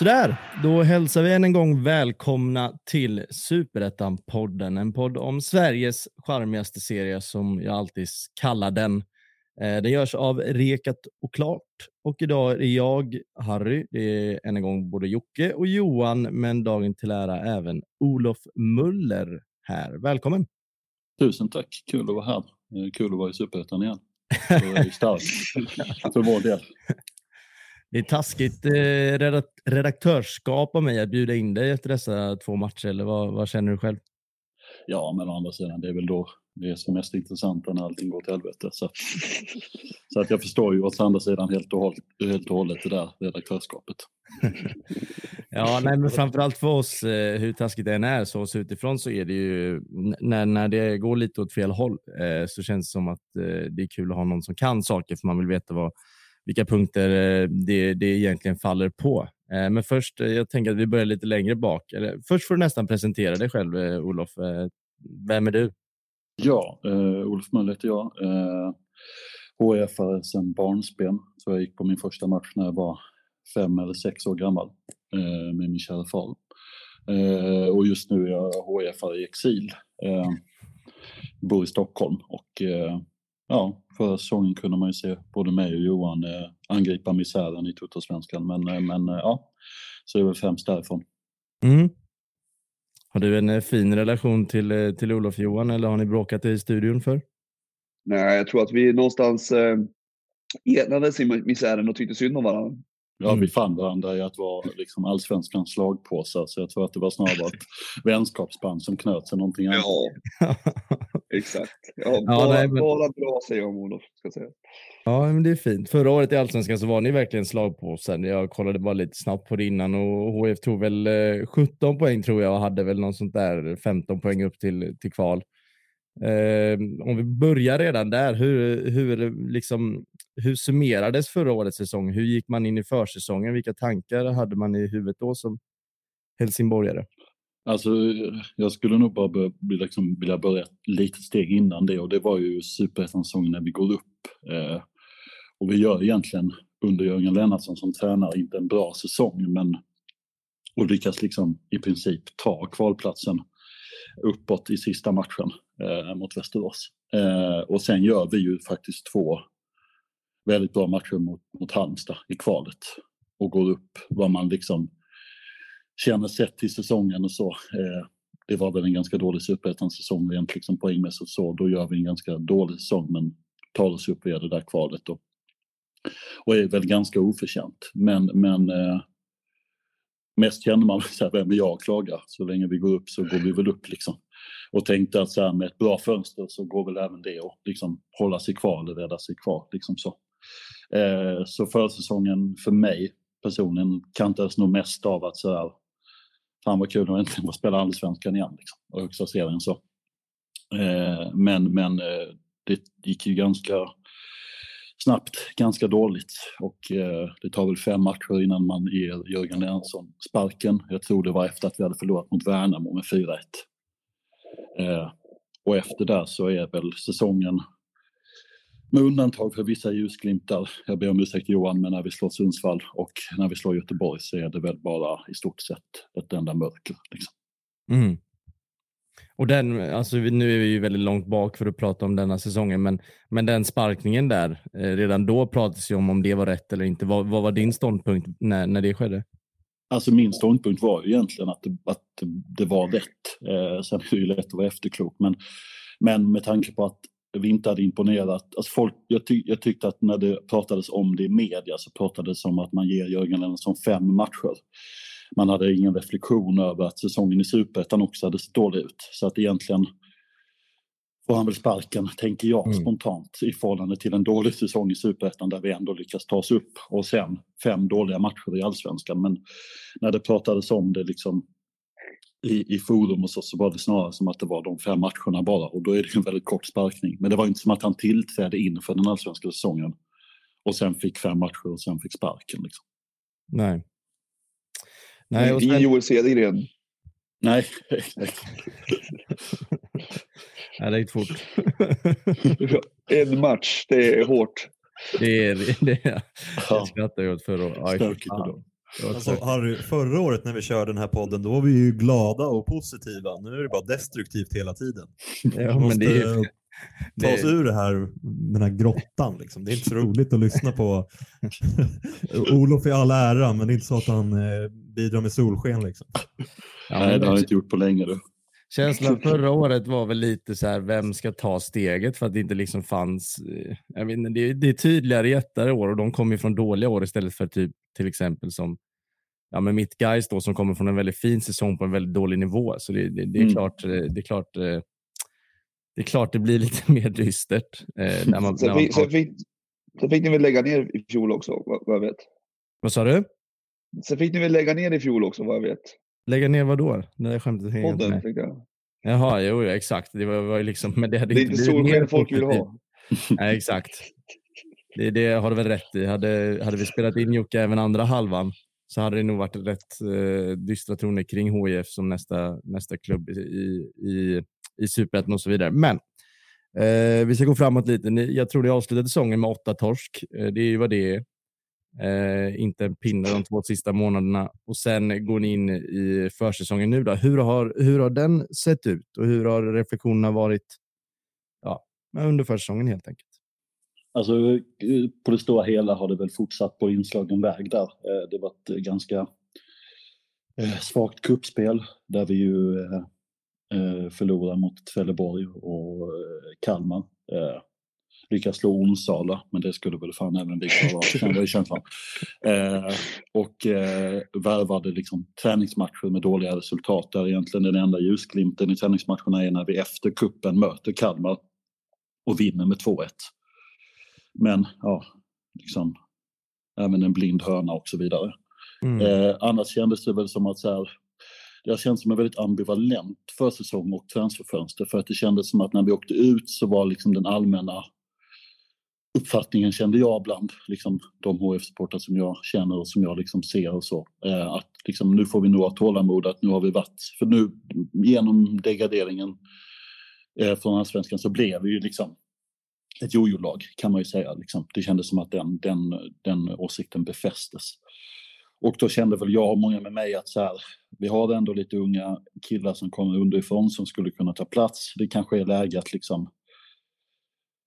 Sådär, då hälsar vi än en gång välkomna till Superettan-podden. En podd om Sveriges charmigaste serie som jag alltid kallar den. Eh, den görs av Rekat och Klart och idag är jag, Harry, det är än en gång både Jocke och Johan, men dagen till ära även Olof Muller här. Välkommen! Tusen tack, kul att vara här. Kul att vara i Superettan igen. Det är starkt för vår del. Det är taskigt eh, redaktörskap av mig att bjuda in dig efter dessa två matcher, eller vad, vad, känner du själv? Ja, men å andra sidan, det är väl då det är som mest intressant när allting går till helvete. Så, så att jag förstår ju åt andra sidan helt och, hållet, helt och hållet det där redaktörskapet. ja, nej, men framförallt för oss, eh, hur taskigt det än är, så oss utifrån så är det ju, när, när det går lite åt fel håll, eh, så känns det som att eh, det är kul att ha någon som kan saker, för man vill veta vad vilka punkter eh, det, det egentligen faller på. Eh, men först, eh, jag tänker att vi börjar lite längre bak. Eller, först får du nästan presentera dig själv, eh, Olof. Eh, vem är du? Ja, eh, Olof Möller heter jag. Eh, HIF-are sedan barnsben. Så jag gick på min första match när jag var fem eller sex år gammal eh, med min kära far. Eh, och just nu är jag HIF-are i exil. Eh, bor i Stockholm och eh, ja, förra säsongen kunde man ju se både mig och Johan eh, angripa misären i Tuttosvenskan. Men, eh, men eh, ja, så är det väl främst därifrån. Mm. Har du en eh, fin relation till, eh, till Olof Johan eller har ni bråkat i studion för? Nej, jag tror att vi någonstans eh, enades i misären och tyckte synd om varandra. Ja, vi fann varandra i att vara liksom allsvenskans slagpåsar, så jag tror att det var snarare ett vänskapsband som knöts än någonting annat. Ja, exakt. Ja, bara, nej, men... bara bra säger jag om Olof, ska säga. Ja, men det är fint. Förra året i Allsvenskan så var ni verkligen slagpåsen. Jag kollade bara lite snabbt på det innan och HF tog väl 17 eh, poäng tror jag och hade väl någon sånt där 15 poäng upp till, till kval. Eh, om vi börjar redan där, hur, hur, liksom, hur summerades förra årets säsong? Hur gick man in i försäsongen? Vilka tankar hade man i huvudet då som helsingborgare? Alltså, jag skulle nog bara börja, liksom, vilja börja ett litet steg innan det och det var ju superettan-säsongen när vi går upp. Eh, och vi gör egentligen under Jörgen Lennartsson som tränare inte en bra säsong men och lyckas liksom i princip ta kvalplatsen uppåt i sista matchen eh, mot Västerås. Eh, och sen gör vi ju faktiskt två väldigt bra matcher mot, mot Halmstad i kvalet och går upp vad man liksom känner sett till säsongen och så. Eh, det var väl en ganska dålig superettan-säsong rent liksom poängmässigt så. Då gör vi en ganska dålig säsong men tar oss upp via det där kvalet och, och är väl ganska oförtjänt. Men, men eh, mest känner man så här, vem är jag klagar? Så länge vi går upp så går vi väl upp liksom. Och tänkte att så här, med ett bra fönster så går väl även det att liksom hålla sig kvar eller rädda sig kvar. Liksom så. Eh, så försäsongen för mig personligen kantades nog mest av att så här, fan vad kul att äntligen få spela allsvenskan igen liksom, och högsta serien så. Eh, men men eh, det gick ju ganska snabbt ganska dåligt och eh, det tar väl fem matcher innan man ger Jörgen Lennartsson sparken. Jag tror det var efter att vi hade förlorat mot Värnamo med 4-1. Eh, och efter det så är väl säsongen med undantag för vissa ljusglimtar, jag ber om ursäkt Johan, men när vi slår Sundsvall och när vi slår Göteborg så är det väl bara i stort sett ett enda mörker. Liksom. Mm. Och den, alltså nu är vi ju väldigt långt bak för att prata om denna säsongen, men, men den sparkningen där, eh, redan då pratades det om om det var rätt eller inte. Vad, vad var din ståndpunkt när, när det skedde? Alltså min ståndpunkt var ju egentligen att det, att det var rätt. Eh, sen är det ju lätt att vara efterklok, men, men med tanke på att vi inte hade imponerat. Alltså folk, jag, ty, jag tyckte att när det pratades om det i media så pratades det om att man ger Jörgen Lennartsson fem matcher man hade ingen reflektion över att säsongen i superettan också hade sett dålig ut. Så att egentligen får han väl sparken, tänker jag mm. spontant, i förhållande till en dålig säsong i superettan där vi ändå lyckas ta oss upp och sen fem dåliga matcher i allsvenskan. Men när det pratades om det liksom i, i forum och så, så var det snarare som att det var de fem matcherna bara och då är det en väldigt kort sparkning. Men det var inte som att han tillträdde inför den allsvenska säsongen och sen fick fem matcher och sen fick sparken. Liksom. Nej. Nej, och sen... Joel Cedergren. Nej, Nej, det gick fort. en match, det är hårt. Det är det. Är, det skrattar jag åt förra året. Alltså, Harry, förra året när vi körde den här podden, då var vi ju glada och positiva. Nu är det bara destruktivt hela tiden. Ja, men det är, ta oss ur det här, den här grottan. Liksom. Det är inte så roligt att lyssna på. Olof i all ära, men det är inte så att han eh, bidrar med solsken. Liksom. Ja, Nej, det har han inte gjort på länge. Då. Känslan förra året var väl lite så här, vem ska ta steget för att det inte liksom fanns. Eh, jag vet, det, det är tydligare jättare år och de kommer från dåliga år istället för typ till exempel som ja, men mitt guys då som kommer från en väldigt fin säsong på en väldigt dålig nivå. Så det, det, det är, mm. klart, eh, det är klart det är klart det blir lite mer dystert. Eh, när man, sen, när man fick, sen, fick, sen fick ni väl lägga ner i fjol också, vad, vad jag vet. Vad sa du? Sen fick ni väl lägga ner i fjol också, vad jag vet. Lägga ner vad då? Det där skämtet hänger Podden, inte med. Jag. Jaha, jo, exakt. Det var, var liksom, men det, hade det är inte solsken folk vill ha. Nej, exakt. Det, det har du väl rätt i. Hade, hade vi spelat in Jocke även andra halvan så hade det nog varit rätt eh, dystra toner kring HIF som nästa, nästa klubb i, i, i Superettan och så vidare. Men eh, vi ska gå framåt lite. Jag tror ni avslutade säsongen med åtta torsk. Eh, det är ju vad det är. Eh, inte en pinne de två sista månaderna. Och sen går ni in i försäsongen nu. Då. Hur, har, hur har den sett ut och hur har reflektionerna varit ja, under försäsongen helt enkelt? Alltså, eh, på det stora hela har det väl fortsatt på inslagen väg där. Eh, det var ett eh, ganska svagt kuppspel där vi ju förlorar mot Trelleborg och Kalmar. Lyckas slå Onsala, men det skulle väl fan även vi klara av, känslan. och värvade liksom träningsmatcher med dåliga resultat där egentligen den enda ljusglimten i träningsmatcherna är när vi efter kuppen möter Kalmar och vinner med 2-1. Men ja, liksom, även en blind hörna och så vidare. Mm. Eh, annars kändes det väl som att så här, det har känts som en väldigt ambivalent försäsong och transferfönster för att det kändes som att när vi åkte ut så var liksom den allmänna uppfattningen kände jag bland liksom, de HF-supportrar som jag känner och som jag liksom ser och så. Eh, att liksom, nu får vi nog ha tålamod, att nu har vi varit, för nu genom degraderingen eh, från allsvenskan så blev vi ju liksom ett jojo-lag kan man ju säga. Liksom. Det kändes som att den, den, den åsikten befästes. Och då kände väl jag och många med mig att så här, vi har ändå lite unga killar som kommer underifrån som skulle kunna ta plats. Det kanske är läge att liksom,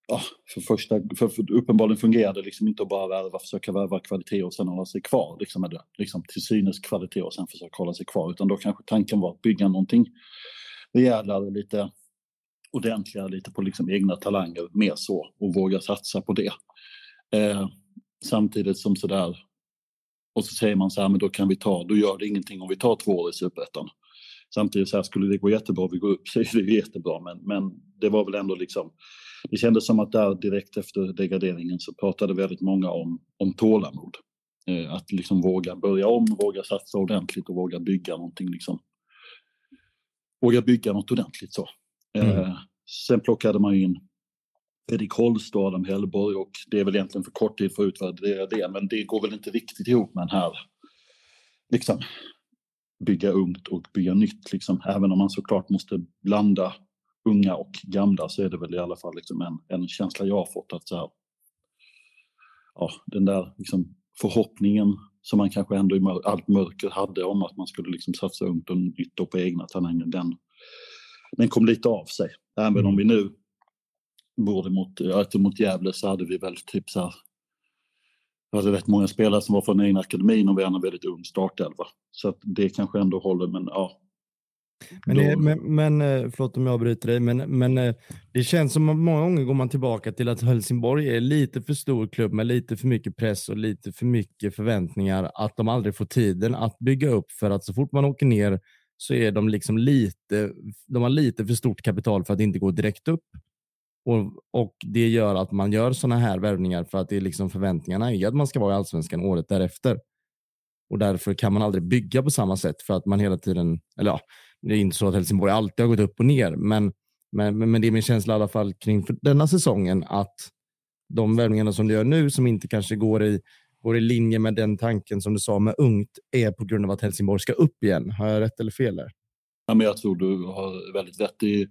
ja, för första, för, för uppenbarligen fungerar det liksom inte att bara värva, försöka värva kvalitet och sen hålla sig kvar, liksom, eller, liksom till synes kvalitet och sen försöka hålla sig kvar, utan då kanske tanken var att bygga någonting rejälare, lite ordentligare lite på liksom egna talanger, mer så, och våga satsa på det. Eh, samtidigt som sådär, och så säger man så här, men då kan vi ta, då gör det ingenting om vi tar två år i superettan. Samtidigt så här, skulle det gå jättebra vi går upp så är det jättebra, men, men det var väl ändå liksom, det kändes som att där direkt efter degraderingen så pratade väldigt många om, om tålamod. Eh, att liksom våga börja om, våga satsa ordentligt och våga bygga någonting liksom. Våga bygga något ordentligt så. Mm. Eh, sen plockade man in Fredrik Holst och Adam Hellborg och det är väl egentligen för kort tid för att utvärdera det, men det går väl inte riktigt ihop med den här liksom bygga ungt och bygga nytt liksom. Även om man såklart måste blanda unga och gamla så är det väl i alla fall liksom en, en känsla jag har fått att så här, ja, den där liksom förhoppningen som man kanske ändå i allt mörker hade om att man skulle liksom satsa ungt och nytt och på egna talanger, den, den kom lite av sig. Även mm. om vi nu borde mot, ja, mot Gävle så hade vi väl typ så här, vi hade rätt många spelare som var från den egna akademin och vi hade en väldigt ung startelva. Så att det kanske ändå håller, men ja. Men, det, men, men eh, förlåt om jag avbryter dig, men, men eh, det känns som att många gånger går man tillbaka till att Helsingborg är lite för stor klubb med lite för mycket press och lite för mycket förväntningar, att de aldrig får tiden att bygga upp för att så fort man åker ner så är de liksom lite, de har lite för stort kapital för att inte gå direkt upp. Och, och Det gör att man gör sådana här värvningar för att det är liksom förväntningarna är att man ska vara i allsvenskan året därefter. Och därför kan man aldrig bygga på samma sätt för att man hela tiden, eller ja, det är inte så att Helsingborg alltid har gått upp och ner, men, men, men det är min känsla i alla fall kring denna säsongen att de värvningarna som du gör nu som inte kanske går i, går i linje med den tanken som du sa med ungt är på grund av att Helsingborg ska upp igen. Har jag rätt eller fel där? Ja, men jag tror du har väldigt rätt. Det är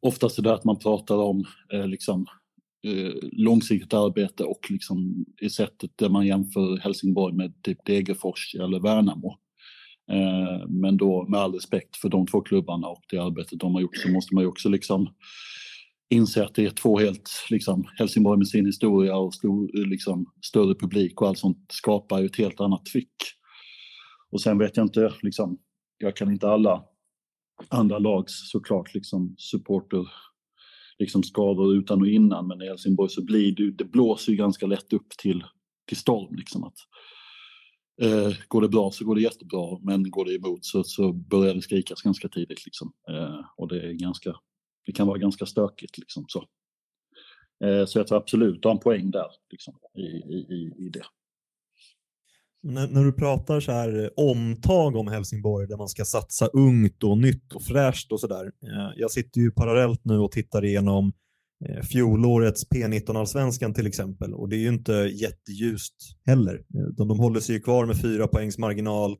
oftast det att man pratar om eh, liksom, eh, långsiktigt arbete och liksom i sättet där man jämför Helsingborg med typ Degerfors eller Värnamo. Eh, men då med all respekt för de två klubbarna och det arbetet de har gjort så måste man ju också liksom inse att det är två helt, liksom, Helsingborg med sin historia och stor, liksom, större publik och allt sånt skapar ju ett helt annat tryck. Och sen vet jag inte, liksom, jag kan inte alla andra lags såklart liksom supporter liksom skador utan och innan men i Helsingborg så blir det, det blåser ju ganska lätt upp till, till storm liksom att eh, går det bra så går det jättebra men går det emot så, så börjar det skrikas ganska tidigt liksom eh, och det är ganska det kan vara ganska stökigt liksom så. Eh, så jag tror absolut du har en poäng där liksom i, i, i det. När, när, du pratar så här eh, omtag om Helsingborg där man ska satsa ungt och nytt och fräscht och sådär. Eh, jag sitter ju parallellt nu och tittar igenom eh, fjolårets P19-allsvenskan till exempel och det är ju inte jätteljust heller. De, de håller sig ju kvar med fyra poängs marginal.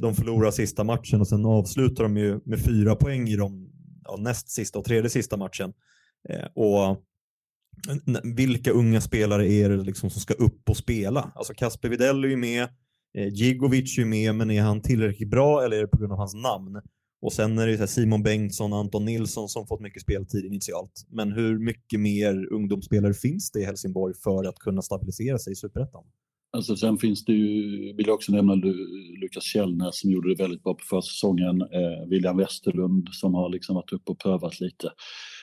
De förlorar sista matchen och sen avslutar de ju med fyra poäng i de ja, näst sista och tredje sista matchen. Och vilka unga spelare är det liksom som ska upp och spela? Alltså Kasper Widell är ju med, eh, Gigovic är ju med, men är han tillräckligt bra eller är det på grund av hans namn? Och sen är det Simon Bengtsson och Anton Nilsson som fått mycket speltid initialt. Men hur mycket mer ungdomsspelare finns det i Helsingborg för att kunna stabilisera sig i Superettan? Alltså sen finns det ju, vill jag också nämna Lukas Källnäs som gjorde det väldigt bra på försäsongen. Eh, William Westerlund som har liksom varit uppe och prövat lite.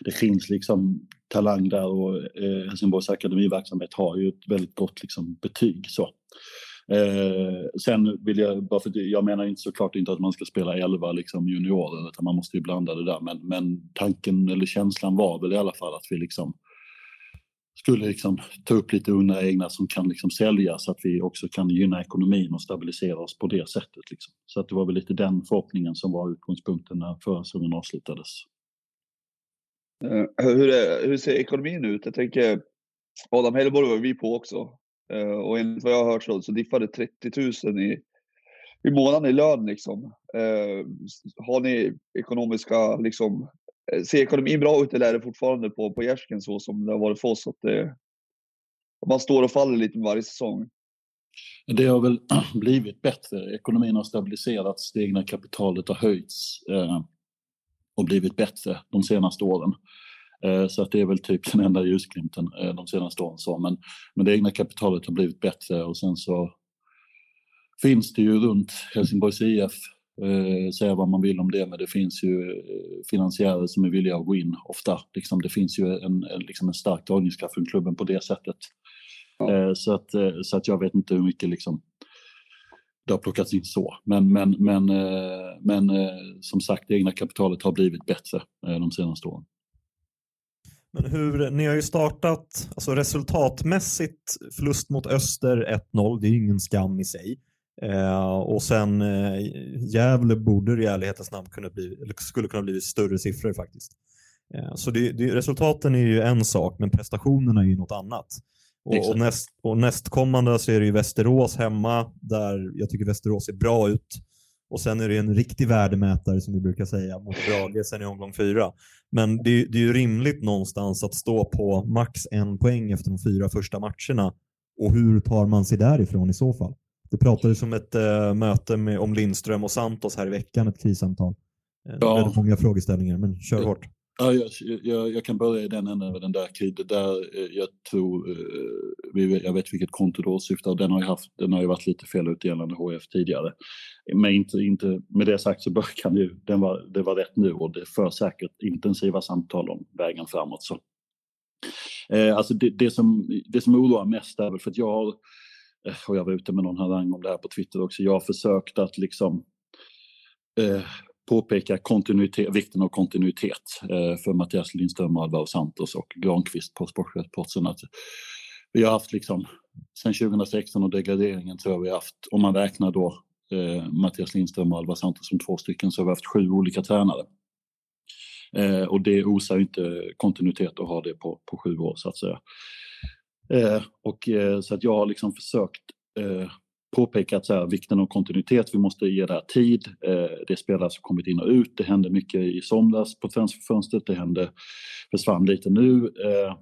Det finns liksom talang där och eh, Helsingborgs akademiverksamhet har ju ett väldigt gott liksom, betyg. Så. Eh, sen vill jag, bara för jag menar inte såklart inte att man ska spela 11 liksom juniorer utan man måste ju blanda det där men, men tanken eller känslan var väl i alla fall att vi liksom skulle liksom ta upp lite unga egna som kan liksom sälja så att vi också kan gynna ekonomin och stabilisera oss på det sättet. Liksom. Så att det var väl lite den förhoppningen som var utgångspunkten när förra säsongen avslutades. Eh, hur, är, hur, ser ekonomin ut? Jag tänker, Adam Hellborg var vi på också. Eh, och enligt vad jag har hört så, så diffade 30 000 i, i månaden i lön. Liksom. Eh, har ni ekonomiska liksom, Eh, ser ekonomin bra ut eller är det fortfarande på, på gärsken så som det har varit för oss? Att det, man står och faller lite med varje säsong. Det har väl blivit bättre. Ekonomin har stabiliserats, det egna kapitalet har höjts eh, och blivit bättre de senaste åren. Eh, så att det är väl typ den enda ljusglimten eh, de senaste åren. Så. Men, men det egna kapitalet har blivit bättre och sen så finns det ju runt Helsingborgs IF Eh, säga vad man vill om det, men det finns ju eh, finansiärer som är villiga att gå in ofta. Liksom, det finns ju en, en, liksom en stark dragningskraft från klubben på det sättet. Ja. Eh, så, att, eh, så att jag vet inte hur mycket liksom, det har plockats in så. Men, men, men, eh, men eh, som sagt, det egna kapitalet har blivit bättre de senaste åren. Men hur, ni har ju startat, alltså resultatmässigt, förlust mot Öster 1-0, det är ju ingen skam i sig. Eh, och sen eh, Gävle borde i ärlighetens namn kunna bli, eller skulle kunna bli större siffror faktiskt. Eh, så det, det, resultaten är ju en sak, men prestationerna är ju något annat. Och, och, näst, och nästkommande så är det ju Västerås hemma, där jag tycker Västerås ser bra ut. Och sen är det en riktig värdemätare som vi brukar säga mot Brage sen i omgång fyra. Men det, det är ju rimligt någonstans att stå på max en poäng efter de fyra första matcherna. Och hur tar man sig därifrån i så fall? Det pratades om ett äh, möte med, om Lindström och Santos här i veckan, ett krissamtal. Äh, ja. Väldigt många frågeställningar, men kör hårt. Ja, jag, jag, jag, kan börja i den änden med den där kriget. Där eh, jag tror, jag vet vilket konto du åsyftar. Den har ju, haft, den har ju varit lite fel ut gällande HF tidigare. Men inte, inte, med det sagt så bör, kan ju, den var, det var rätt nu och det för säkert intensiva samtal om vägen framåt. Så. Eh, alltså det, det, som, det som oroar mest är väl för att jag har Eh, och jag var ute med någon harang om det här på Twitter också, jag har försökt att liksom eh, påpeka kontinuitet, vikten av kontinuitet eh, för Mattias Lindström, Alvaro Santos och Granqvist på Sportchefspodden. Vi har haft liksom, sen 2016 och degraderingen tror jag vi har haft, om man räknar då eh, Mattias Lindström och Alvaro Santos som två stycken, så har vi haft sju olika tränare. Eh, och det osar inte kontinuitet att ha det på, på sju år så att säga. Eh, och, eh, så att jag har liksom försökt eh, påpeka att så här, vikten av kontinuitet, vi måste ge det här tid. Eh, det är spelare som kommit in och ut, det hände mycket i somras på transferfönstret, det hände, försvann lite nu. Eh,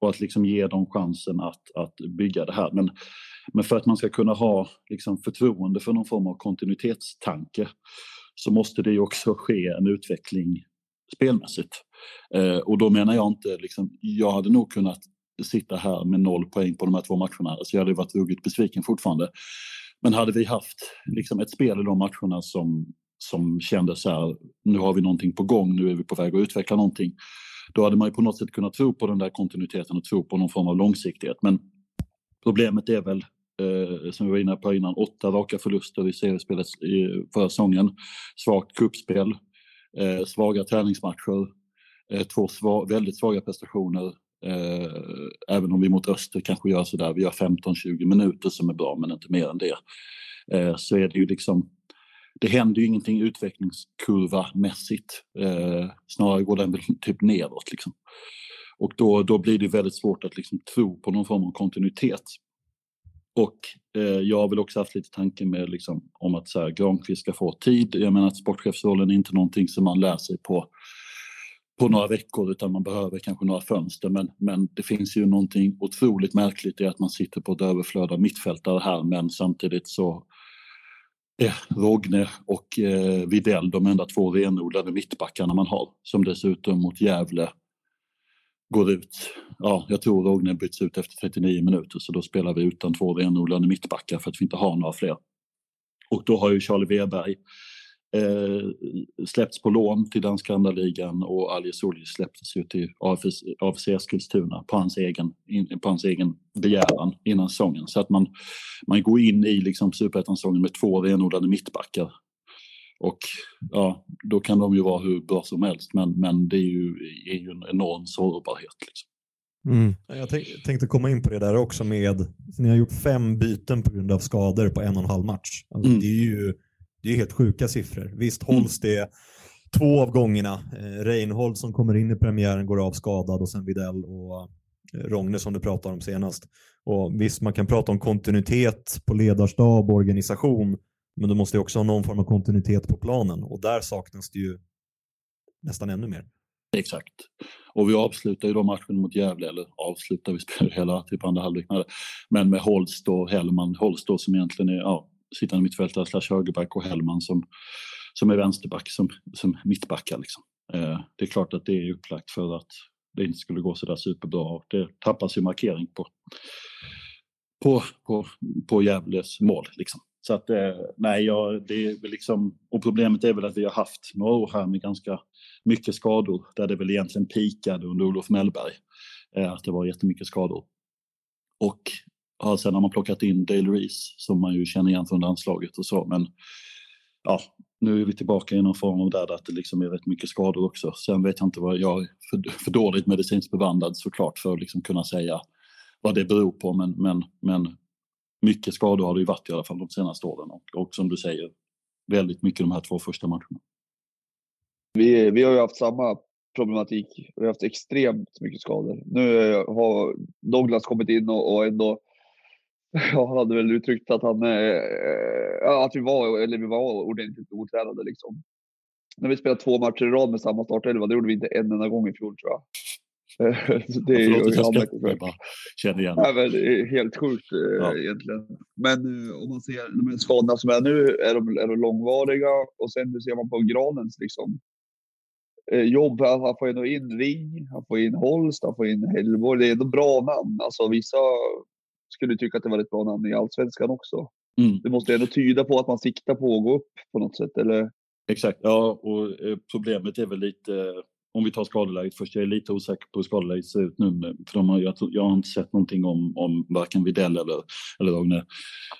och att liksom ge dem chansen att, att bygga det här. Men, men för att man ska kunna ha liksom förtroende för någon form av kontinuitetstanke så måste det ju också ske en utveckling spelmässigt. Eh, och då menar jag inte, liksom, jag hade nog kunnat sitta här med noll poäng på de här två matcherna. Så jag hade varit ruggigt besviken fortfarande. Men hade vi haft liksom, ett spel i de matcherna som, som kändes så här, nu har vi någonting på gång, nu är vi på väg att utveckla någonting. Då hade man ju på något sätt kunnat tro på den där kontinuiteten och tro på någon form av långsiktighet. Men problemet är väl, eh, som vi var inne på innan, åtta raka förluster i seriespelet i förra säsongen. Svagt kuppspel, eh, svaga träningsmatcher, eh, två sva väldigt svaga prestationer. Eh, även om vi mot Öster kanske gör sådär, vi gör 15-20 minuter som är bra men inte mer än det. Eh, så är det ju liksom det händer ju ingenting utvecklingskurva-mässigt. Eh, snarare går den väl typ neråt. Liksom. Och då, då blir det väldigt svårt att liksom tro på någon form av kontinuitet. Och eh, jag har väl också haft lite tanke med liksom, om att så här, Granqvist ska få tid. Jag menar att sportchefsrollen är inte någonting som man lär sig på, på några veckor utan man behöver kanske några fönster. Men, men det finns ju någonting otroligt märkligt i att man sitter på ett överflöd av mittfältare här men samtidigt så är Rogne och eh, Videll de enda två renodlade mittbackarna man har. Som dessutom mot Gävle går ut. Ja, jag tror Rogne byts ut efter 39 minuter så då spelar vi utan två renodlade mittbackar för att vi inte har några fler. Och då har ju Charlie Weberg eh, släppts på lån till danska andra ligan och Alje Solji släpptes ju till AFC, AFC Eskilstuna på hans, egen, in, på hans egen begäran innan säsongen. Så att man, man går in i liksom superettan-säsongen med två renodlade mittbackar. Och ja, då kan de ju vara hur bra som helst, men, men det är ju, är ju en enorm sårbarhet. Liksom. Mm. Jag tänkte komma in på det där också med, ni har gjort fem byten på grund av skador på en och en halv match. Alltså, mm. Det är ju det är helt sjuka siffror. Visst mm. hålls det två av gångerna. Eh, Reinhold som kommer in i premiären går av skadad och sen Videll och eh, Rogne som du pratade om senast. Och visst, man kan prata om kontinuitet på ledarstab och organisation, men du måste också ha någon form av kontinuitet på planen och där saknas det ju nästan ännu mer. Exakt. Och vi avslutar ju då matchen mot Gävle, eller avslutar, vi spelar hela typ andra halvlek. Men med Holst och Hellman, Holst då som egentligen är ja, sittande mittfältare slash högerback och Hellman som, som är vänsterback som, som mittbackar. Liksom. Eh, det är klart att det är upplagt för att det inte skulle gå sådär superbra och det tappas ju markering på, på, på, på Gävles mål. Liksom. Så att eh, nej, ja, det är liksom, och problemet är väl att vi har haft några år här med ganska mycket skador där det väl egentligen pikade under Olof Mellberg. Eh, att det var jättemycket skador. Och Ja, sen har man plockat in Dale Reese som man ju känner igen från landslaget och så. Men ja, nu är vi tillbaka i någon form av där att det liksom är rätt mycket skador också. Sen vet jag inte vad jag är för, för dåligt medicinskt bevandrad såklart för att liksom kunna säga vad det beror på. Men, men, men mycket skador har det ju varit i alla fall de senaste åren och, och som du säger väldigt mycket de här två första matcherna. Vi, vi har ju haft samma problematik. Vi har haft extremt mycket skador. Nu har Douglas kommit in och, och ändå Ja, han hade väl uttryckt att han, eh, att vi var, eller vi var ordentligt otränade liksom. När vi spelade två matcher i rad med samma startelva, det gjorde vi inte en enda gång i fjol tror jag. det är ju jag bara känner igen. Ja, men det är helt sjukt eh, ja. egentligen. Men eh, om man ser de skadorna som är nu, är de, är de långvariga och sen hur ser man på Granens liksom eh, jobb. Han får ändå in Ring, han får in Holst, han får in Hellborg. Det är ändå bra namn. Alltså vissa skulle tycka att det var ett bra namn i allsvenskan också. Mm. Det måste ändå tyda på att man siktar på att gå upp på något sätt, eller? Exakt, ja, och eh, problemet är väl lite om vi tar skadeläget först, jag är lite osäker på hur skadeläget ser ut nu. För de har, jag, jag har inte sett någonting om, om varken Videll eller, eller Rogne.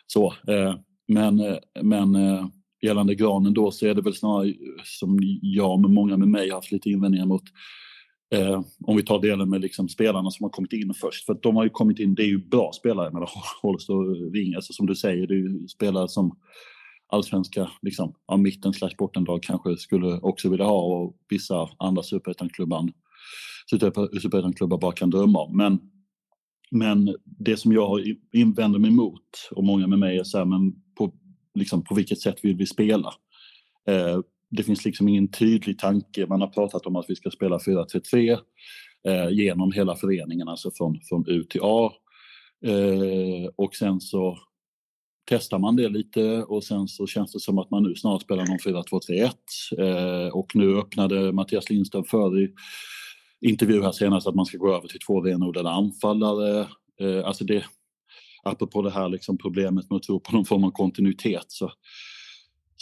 Så, eh, men, eh, men eh, gällande Granen då så är det väl snarare som jag med många med mig har haft lite invändningar mot Eh, om vi tar delen med liksom spelarna som har kommit in först. För de har ju kommit in, det är ju bra spelare med Holst och Ring. Alltså som du säger, det är ju spelare som allsvenska liksom, ja, mitten slash bottenlag kanske skulle också vilja ha och vissa andra superettan-klubbar bara kan drömma om. Men men det som jag invänder mig mot och många med mig är så här, men på, liksom, på vilket sätt vill vi spela? Eh, det finns liksom ingen tydlig tanke. Man har pratat om att vi ska spela 4-3-3 eh, genom hela föreningen, alltså från, från U till A. Eh, och sen så testar man det lite och sen så känns det som att man nu snart spelar någon 4-2-3-1. Eh, och nu öppnade Mattias Lindström för i intervju här senast att man ska gå över till två renodlade anfallare. Eh, alltså det, apropå det här liksom problemet med att tro på någon form av kontinuitet så,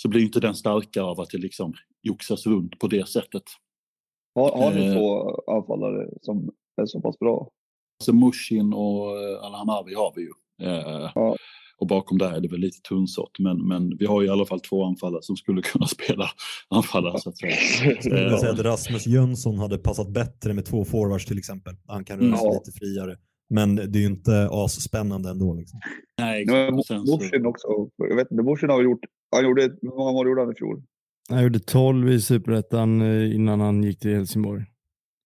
så blir inte den starkare av att det liksom joxas runt på det sättet. Har, har ni Eh. två anfallare som är så pass bra? Alltså Mushin och eh, Alhamavi har vi ju. Eh, Ja. Och bakom där är det väl lite tunnsått. Men, men vi har i alla fall två anfallare som skulle kunna spela anfallare så att säga. Jag skulle säga att Rasmus Jönsson hade passat bättre med två forwards till exempel. Han kan röra sig Ja. lite friare. Men det är ju inte asspännande ändå. Liksom. Nej, Nu är exakt. Morsin också. Jag vet inte, Morsin har gjort, han gjorde, hur många mål gjorde han i fjol? Han gjorde 12 i Superettan eh, innan han gick till Helsingborg.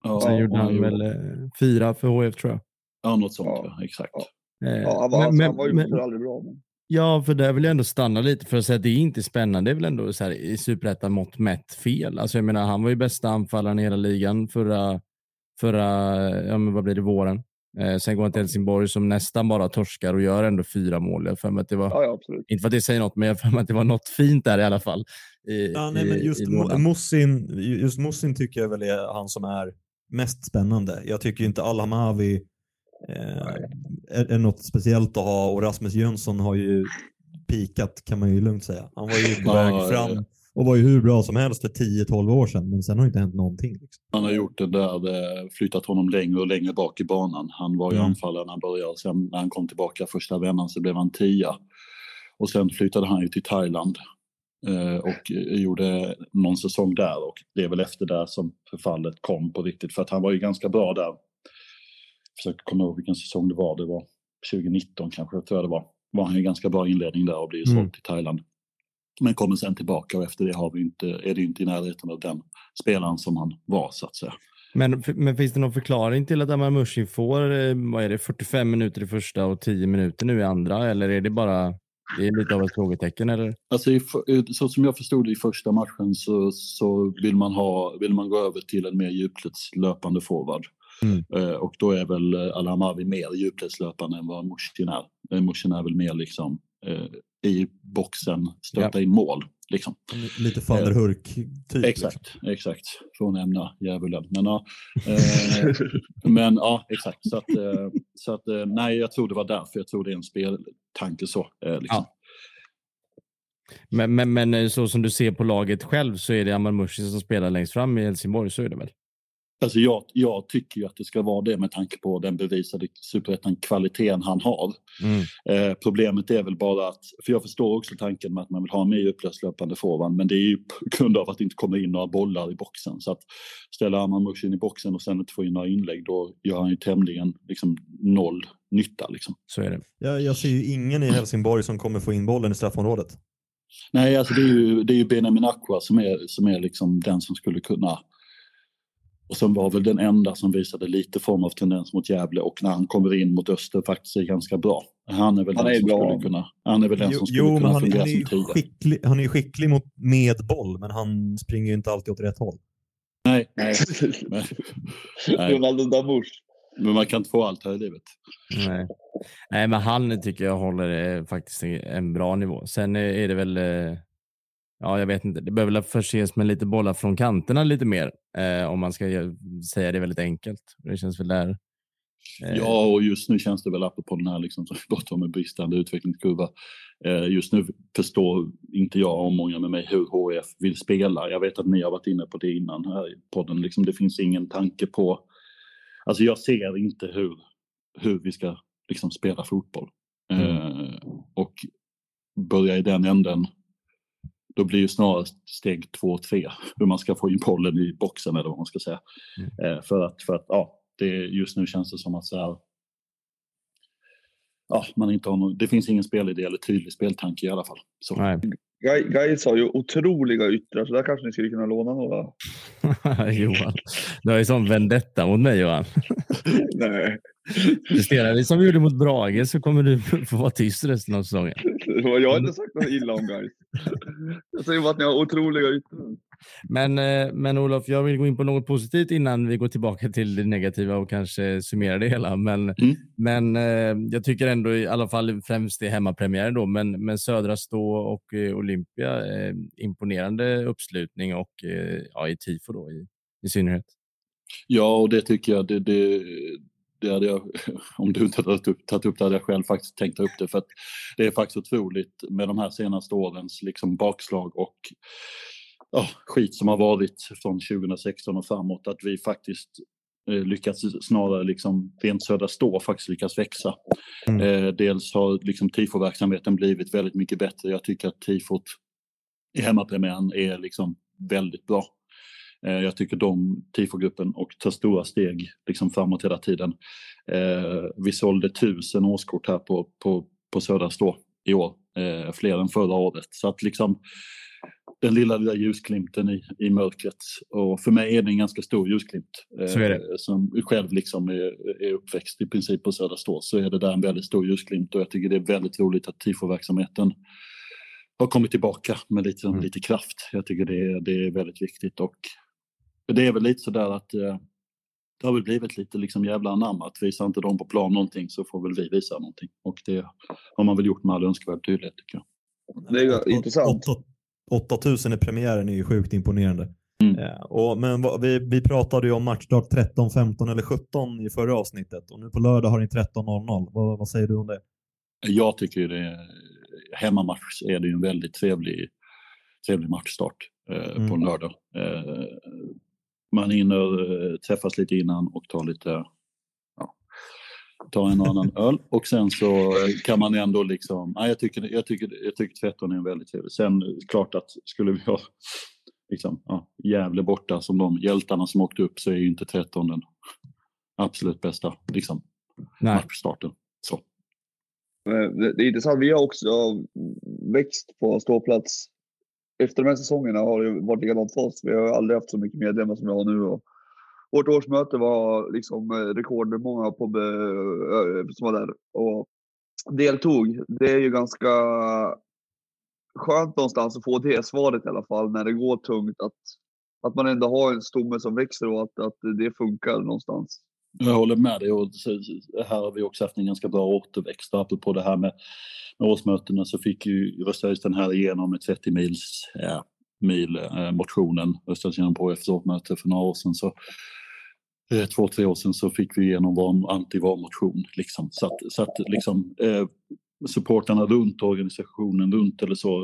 Ja, Sen gjorde han gjorde- väl eh, fyra för HF tror jag. Ja, något sånt. Ja. Ja. Exakt. Ja. Eh, Ja, han var, men- alltså, han var ju men- för aldrig bra. Men... Ja, för där vill jag ändå stanna lite för att säga att det är inte spännande. Det är väl ändå så här, i superettan mått mätt fel. Alltså jag menar, han var ju bästa anfallaren i hela ligan förra, förra ja men vad blir det, våren. Eh, sen går han till Helsingborg som nästan bara torskar och gör ändå fyra mål. Jag för mig att det var, Ja, ja, inte för att det säger något, men jag för mig att det var något fint där i alla fall. I, Ja, nej, i, men just, i Mo- lådan. Musin, just Musin tycker jag väl är han som är mest spännande. Jag tycker inte Alhamavi eh, är, är något speciellt att ha och Rasmus Jönsson har ju pikat kan man ju lugnt säga. Han var ju på väg ja, fram ja. Och var ju hur bra som helst för 10-12 år sedan men sen har det inte hänt någonting. Liksom. Han har gjort det där, det, flyttat honom längre och längre bak i banan. Han var ju Mm. anfallare när han började. Sen när han kom tillbaka första vändan så blev han tia. Och sen flyttade han ju till Thailand eh, och eh, gjorde någon säsong där. Och det är väl efter där som förfallet kom på riktigt. För att han var ju ganska bra där. Jag försöker komma ihåg vilken säsong det var. Det var 2019 kanske, tror jag det var. Var han ju ganska bra inledning där och blev Mm. såld till Thailand. Men kommer sen tillbaka och efter det har vi inte, är det inte i närheten av den spelaren som han var så att säga. Men, men finns det någon förklaring till att Amar Mushin får eh, vad är det, 45 minuter i första och 10 minuter nu i andra? Eller är det bara det är lite av ett frågetecken? Eller? Alltså, så som jag förstod det i första matchen så, så vill, man ha, vill man gå över till en mer djupledslöpande forward. Mm. Eh, och då är väl Al-Hamavi mer djupledslöpande än vad Mushin är. Eh, Mushin är väl mer liksom i boxen, stöta in mål. Liksom. Lite van der Hurk typ. Exakt, exakt. Från nämna djävulen. Men, ja, eh, men ja, exakt. Så att, eh, så att eh, nej, jag tror det var därför. Jag tror det är en speltanke så. Eh, liksom. Men, men, men eh, så som du ser på laget själv så är det Amar Mushin som spelar längst fram i Helsingborg, så är det väl? Alltså jag, jag tycker ju att det ska vara det med tanke på den bevisade superettan-kvaliteten han har. Mm. Eh, problemet är väl bara att, för jag förstår också tanken med att man vill ha en mer upplöslöpande forward, men det är ju på grund av att det inte kommer in några bollar i boxen. Så att ställa Amar Mushin i boxen och sen inte få in några inlägg, då gör han ju tämligen liksom, noll nytta. Liksom. Så är det. Jag, jag ser ju ingen i Helsingborg som kommer få in bollen i straffområdet. Nej, alltså det är ju, det är ju Benjamin Aqua som är, som är liksom den som skulle kunna och som var väl den enda som visade lite form av tendens mot Gävle och när han kommer in mot Öster faktiskt är ganska bra. Han är väl Han den är som bra. skulle kunna, han är väl den Jo, som skulle jo men kunna han, fungera han, är som skicklig, han är ju skicklig mot, med boll, men han springer ju inte alltid åt rätt håll. Nej, nej, nej, Ronaldo Damush. men man kan inte få allt här i livet. Nej. Nej, men han tycker jag håller eh, faktiskt en bra nivå. Sen eh, är det väl, eh, ja jag vet inte, det behöver väl förses med lite bollar från kanterna lite mer. Eh, om man ska ge- säga det väldigt enkelt. Det känns väl där. eh, Ja, och just nu känns det väl apropå den här liksom, som vi om med bristande utvecklingskurva. Eh, just nu förstår inte jag och många med mig hur HF vill spela. Jag vet att ni har varit inne på det innan här i podden. Liksom, det finns ingen tanke på... Alltså jag ser inte hur, hur vi ska liksom, spela fotboll. Eh, och börja i den änden, då blir ju snarare steg två, tre hur man ska få in bollen i boxen eller vad man ska säga. Eh, för att, för att ja, det, just nu känns det som att så här, ja, man inte har någon, det finns ingen spelidé eller tydlig speltanke i alla fall. Så. Nej. Gais har ju otroliga yttrar, så där kanske ni skulle kunna låna några. Johan, du har ju sån vendetta mot mig Johan. Nej. Presterar vi som vi gjorde mot Brage så kommer du få vara tyst resten av säsongen. Jag har inte sagt något illa om Gais. Jag säger bara att ni har otroliga yttrar. Men, eh, men Olof, jag vill gå in på något positivt innan vi går tillbaka till det negativa och kanske summera det hela. Men, Mm. men eh, jag tycker ändå i alla fall främst i hemmapremiären då, men, men Södra Stå och eh, Olympia, imponerande uppslutning och ja, i tifo då i, i synnerhet. Ja, och det tycker jag, det, det, det hade jag, om du inte tagit upp, tagit upp det hade jag själv faktiskt tänkt ta upp det. För att det är faktiskt otroligt med de här senaste årens liksom bakslag och ja, skit som har varit från 2016 och framåt. Att vi faktiskt eh, lyckats snarare liksom rent södra stå faktiskt lyckats växa. Mm. Eh, dels har liksom tifo-verksamheten blivit väldigt mycket bättre. Jag tycker att tifot i hemmapremiären är liksom väldigt bra. Eh, Jag tycker de tifogruppen och tar stora steg liksom framåt hela tiden. Eh, vi sålde tusen årskort här på, på, på Södra Stå i år, eh, fler än förra året. Så att liksom den lilla, lilla ljusglimten i, i mörkret. Och för mig är det en ganska stor ljusglimt. Så är det. Som själv liksom är, är uppväxt i princip på Södra Stå så är det där en väldigt stor ljusglimt och jag tycker det är väldigt roligt att tifoverksamheten har kommit tillbaka med lite, Mm. lite kraft. Jag tycker det det är väldigt viktigt och det är väl lite sådär att eh, det har väl blivit lite liksom jävla anamma att visar inte de på plan någonting så får väl vi visa någonting. Och det har man väl gjort med all önskvärd tydlighet tycker jag. Det är ju intressant. 8000 i premiären är ju sjukt imponerande. Mm. Eh, och, men vad, vi, vi pratade ju om matchstart 13, 15 eller 17 i förra avsnittet och nu på lördag har ni 13.00. Vad, vad säger du om det? Jag tycker det hemmamatch är det ju en väldigt trevlig, trevlig matchstart eh, Mm. på en lördag. Eh, man hinner eh, träffas lite innan och ta lite, ja, ta en och annan öl och sen så eh, kan man ändå liksom, nej, jag, tycker, jag, tycker, jag tycker 13 är en väldigt trevlig. Sen eh, klart att skulle vi ha liksom, ja, Gävle borta som de hjältarna som åkte upp så är ju inte 13 den absolut bästa liksom, Nej. matchstarten. Så. Det det är intressant. Vi har också växt på ståplats. Efter de här säsongerna har det varit likadant för oss. Vi har aldrig haft så mycket medlemmar som vi har nu. Och vårt årsmöte var liksom eh, rekordmånga på eh, som var där och deltog. Det är ju ganska skönt någonstans att få det svaret i alla fall när det går tungt. Att, att man ändå har en stomme som växer och att, att det funkar någonstans. Jag håller med dig och här har vi också haft en ganska bra återväxt. Apropå det här med, med årsmötena så fick ju röstades den här igenom med 30 mils ja, mil eh, motionen röstades igenom på efter årsmöte för några år sedan. Så, eh, två, tre år sedan så fick vi igenom vår anti-var-motion. Liksom. Så att, så att liksom, eh, supportarna runt organisationen runt eller så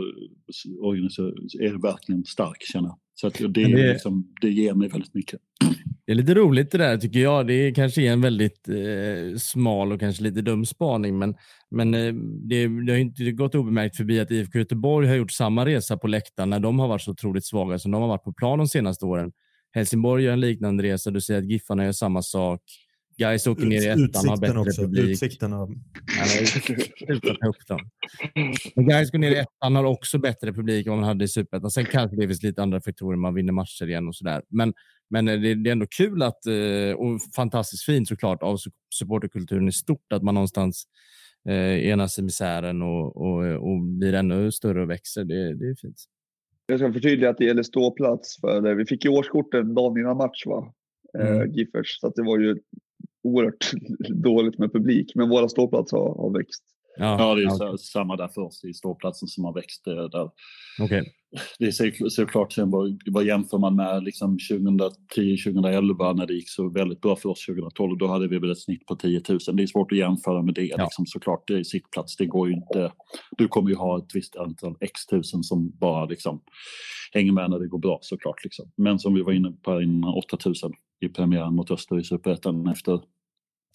är verkligen stark känner jag. Så att det, det- är liksom, det ger mig väldigt mycket. Det är lite roligt det där tycker jag. Det är kanske är en väldigt eh, smal och kanske lite dum spaning, men, men eh, det, det har inte gått obemärkt förbi att IFK Göteborg har gjort samma resa på läktaren när de har varit så otroligt svaga som de har varit på plan de senaste åren. Helsingborg gör en liknande resa. Du säger att Giffarna gör samma sak. Gais åker ner i ettan, har Utsikten bättre också. publik. Utsikten av, sluta ta upp dem. Men Gais går ner i ettan, har också bättre publik än vad man hade i superettan. Sen kanske det finns lite andra faktorer, man vinner matcher igen och sådär. Men, men det, det är ändå kul att, eh, och fantastiskt fint såklart av su- supporterkulturen i stort, att man någonstans eh, enas i misären och, och, och blir ännu större och växer. Det, det är fint. Jag ska förtydliga att det gäller ståplats. För vi fick ju årskorten dagen innan match, va? Mm. Eh, Giffers. Så att det var ju oerhört dåligt med publik. Men våra ståplats har, har växt. Ja, det är ja, så, samma där för oss i ståplatsen som har växt. eh, Där. okej. Det är så- såklart, sen vad, vad jämför man med liksom 2010-2011 när det gick så väldigt bra för oss 2012, då hade vi väl ett snitt på 10 000. Det är svårt att jämföra med det. Ja. Liksom, såklart, det är sittplats, det går ju inte. Du kommer ju ha ett visst antal x tusen som bara liksom hänger med när det går bra såklart. Liksom. Men som vi var inne på innan, 8 000 i premiären mot Öster i Superettan efter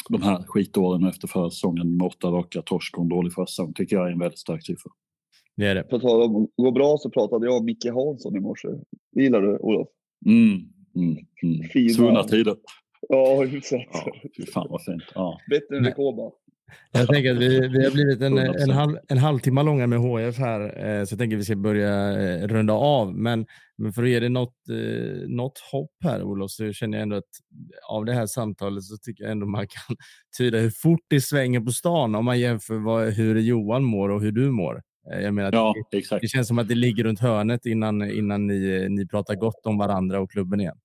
de här skitåren efter förra säsongen med åtta raka torsk och en dålig försäsong tycker jag är en väldigt stark siffra. Det är det. På tal om att gå bra så pratade jag om Micke Hansson i morse. Det gillar du, Olof? Mm, mm, mm. Fina. Svunna tider. Ja, hyfsat. Ja, fy fan vad fint. Ja. Bättre än. Rekoba. Jag tänker att vi, vi har blivit en, en, 100%. halv, en halvtimme långa med HF här, eh, så jag tänker att vi ska börja eh, runda av. Men, men för att ge dig något, eh, något hopp här, Olof, så känner jag ändå att av det här samtalet så tycker jag ändå man kan tyda hur fort det svänger på stan om man jämför vad, hur Johan mår och hur du mår. Jag menar, Ja, det, exakt. det känns som att det ligger runt hörnet innan, innan ni, ni pratar gott om varandra och klubben igen.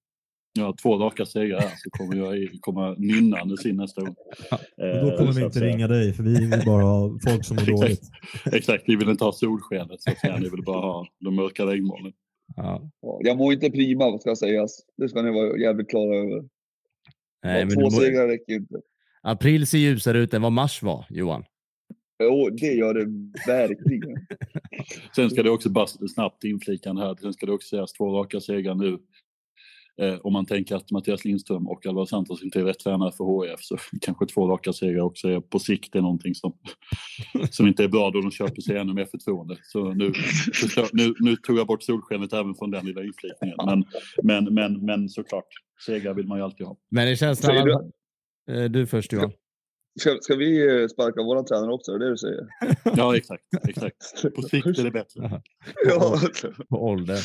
Ja, två raka segrar här så kommer jag komma nynnandes in nästa gång. Och då Eh, kommer så vi inte ringa dig, för vi vill bara ha folk som mår Exakt. dåligt. Exakt, vi vill inte ha solskenet så att säga. Ni vill bara ha de mörka regnmolnen. Ja. Ja, Jag mår inte prima, ska sägas. Det ska ni vara jävligt klara över. Nej, Ja, men två mår- segrar räcker inte. April ser ljusare ut än vad mars var, Johan. Jo, det gör det verkligen. Sen ska det också bara snabbt inflikande här. Sen ska det också sägas två raka segrar nu. Eh, om man tänker att Mattias Lindström och Alvaro Santos inte är rätt tränare för HIF så kanske två raka segrar också är på sikt är någonting som, som inte är bra då de köper sig ännu mer förtroende. Så nu, nu, nu tog jag bort solskenet även från den lilla inflikningen. Men, men, men, men såklart, segrar vill man ju alltid ha. Men det känns... Säger du- Eh, Du först, Johan. Ska, ska vi eh, sparka våran tränare också? Är det det du säger? Ja, exakt. exakt. På sikt är det bättre. Ja. På ålder.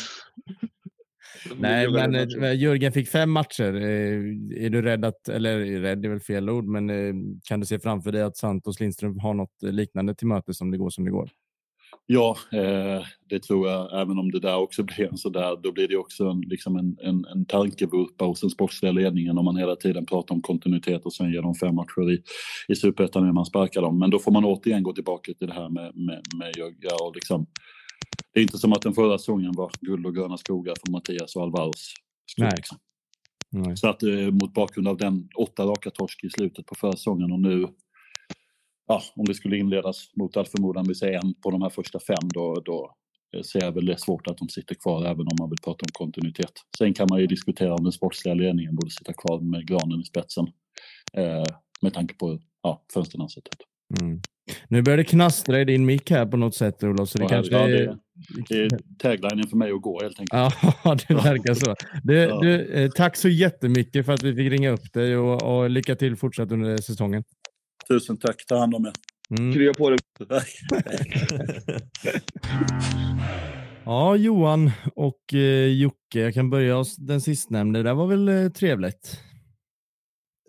Nej, men eh, Jörgen fick fem matcher. Eh, Är du rädd att, eller rädd är väl fel ord, men eh, kan du se framför dig att Santos Lindström har något liknande till möte som det går som det går? Ja, eh, det tror jag. Även om det där också blir en sådär, då blir det också en, liksom en, en, en tankevurpa hos den sportsliga ledningen om man hela tiden pratar om kontinuitet och sen ger dem fem matcher i, i superettan när man sparkar dem. Men då får man återigen gå tillbaka till det här med, med, med Jögga och liksom. Det är inte som att den förra säsongen var guld och gröna skogar för Mattias och Alvaros. Nej. Liksom. Nej. Så att eh, mot bakgrund av den åtta raka torsk i slutet på försäsongen och nu, ja, om det skulle inledas mot all förmodan, vi säger en på de här första fem, då, då eh, ser jag väl det svårt att de sitter kvar även om man vill prata om kontinuitet. Sen kan man ju diskutera om den sportsliga ledningen borde sitta kvar med granen i spetsen eh, med tanke på ja, fönstren har sett ut. Mm. Nu börjar det knastra i din mick här på något sätt, Olof, så det Ja, kanske ja, är... det- Det är taglinen för mig att gå helt enkelt. Ja, det verkar så. Du, Ja. du, eh, tack så jättemycket för att vi fick ringa upp dig och, och lycka till fortsatt under säsongen. Tusen tack, ta hand om er. Mm. Krya på dig. Ja, Johan och eh, Jocke, jag kan börja hos den sistnämnde. Det där var väl eh, trevligt?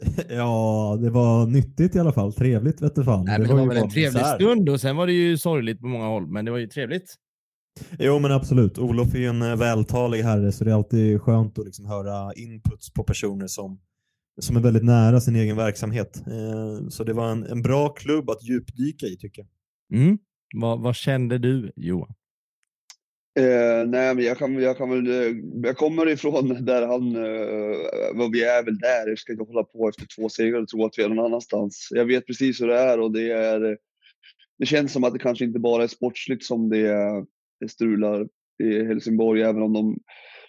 ja, det var nyttigt i alla fall. Trevligt vet du fan. Nej, men det var ju väl en trevlig misär. stund och sen var det ju sorgligt på många håll, men det var ju trevligt. Jo men absolut. Olof är ju en eh, vältalig herre så det är alltid skönt att liksom höra inputs på personer som, som är väldigt nära sin egen verksamhet. Eh, så det var en, en bra klubb att djupdyka i tycker jag. Mm. Vad, vad kände du, Johan? Eh, nej, men jag kan, jag kan väl... Eh, jag kommer ifrån där han... Eh, vi är väl där. Jag ska inte hålla på efter två segrar och tro att vi är någon annanstans. Jag vet precis hur det är och det är... Det känns som att det kanske inte bara är sportsligt som det, det strular i Helsingborg, även om de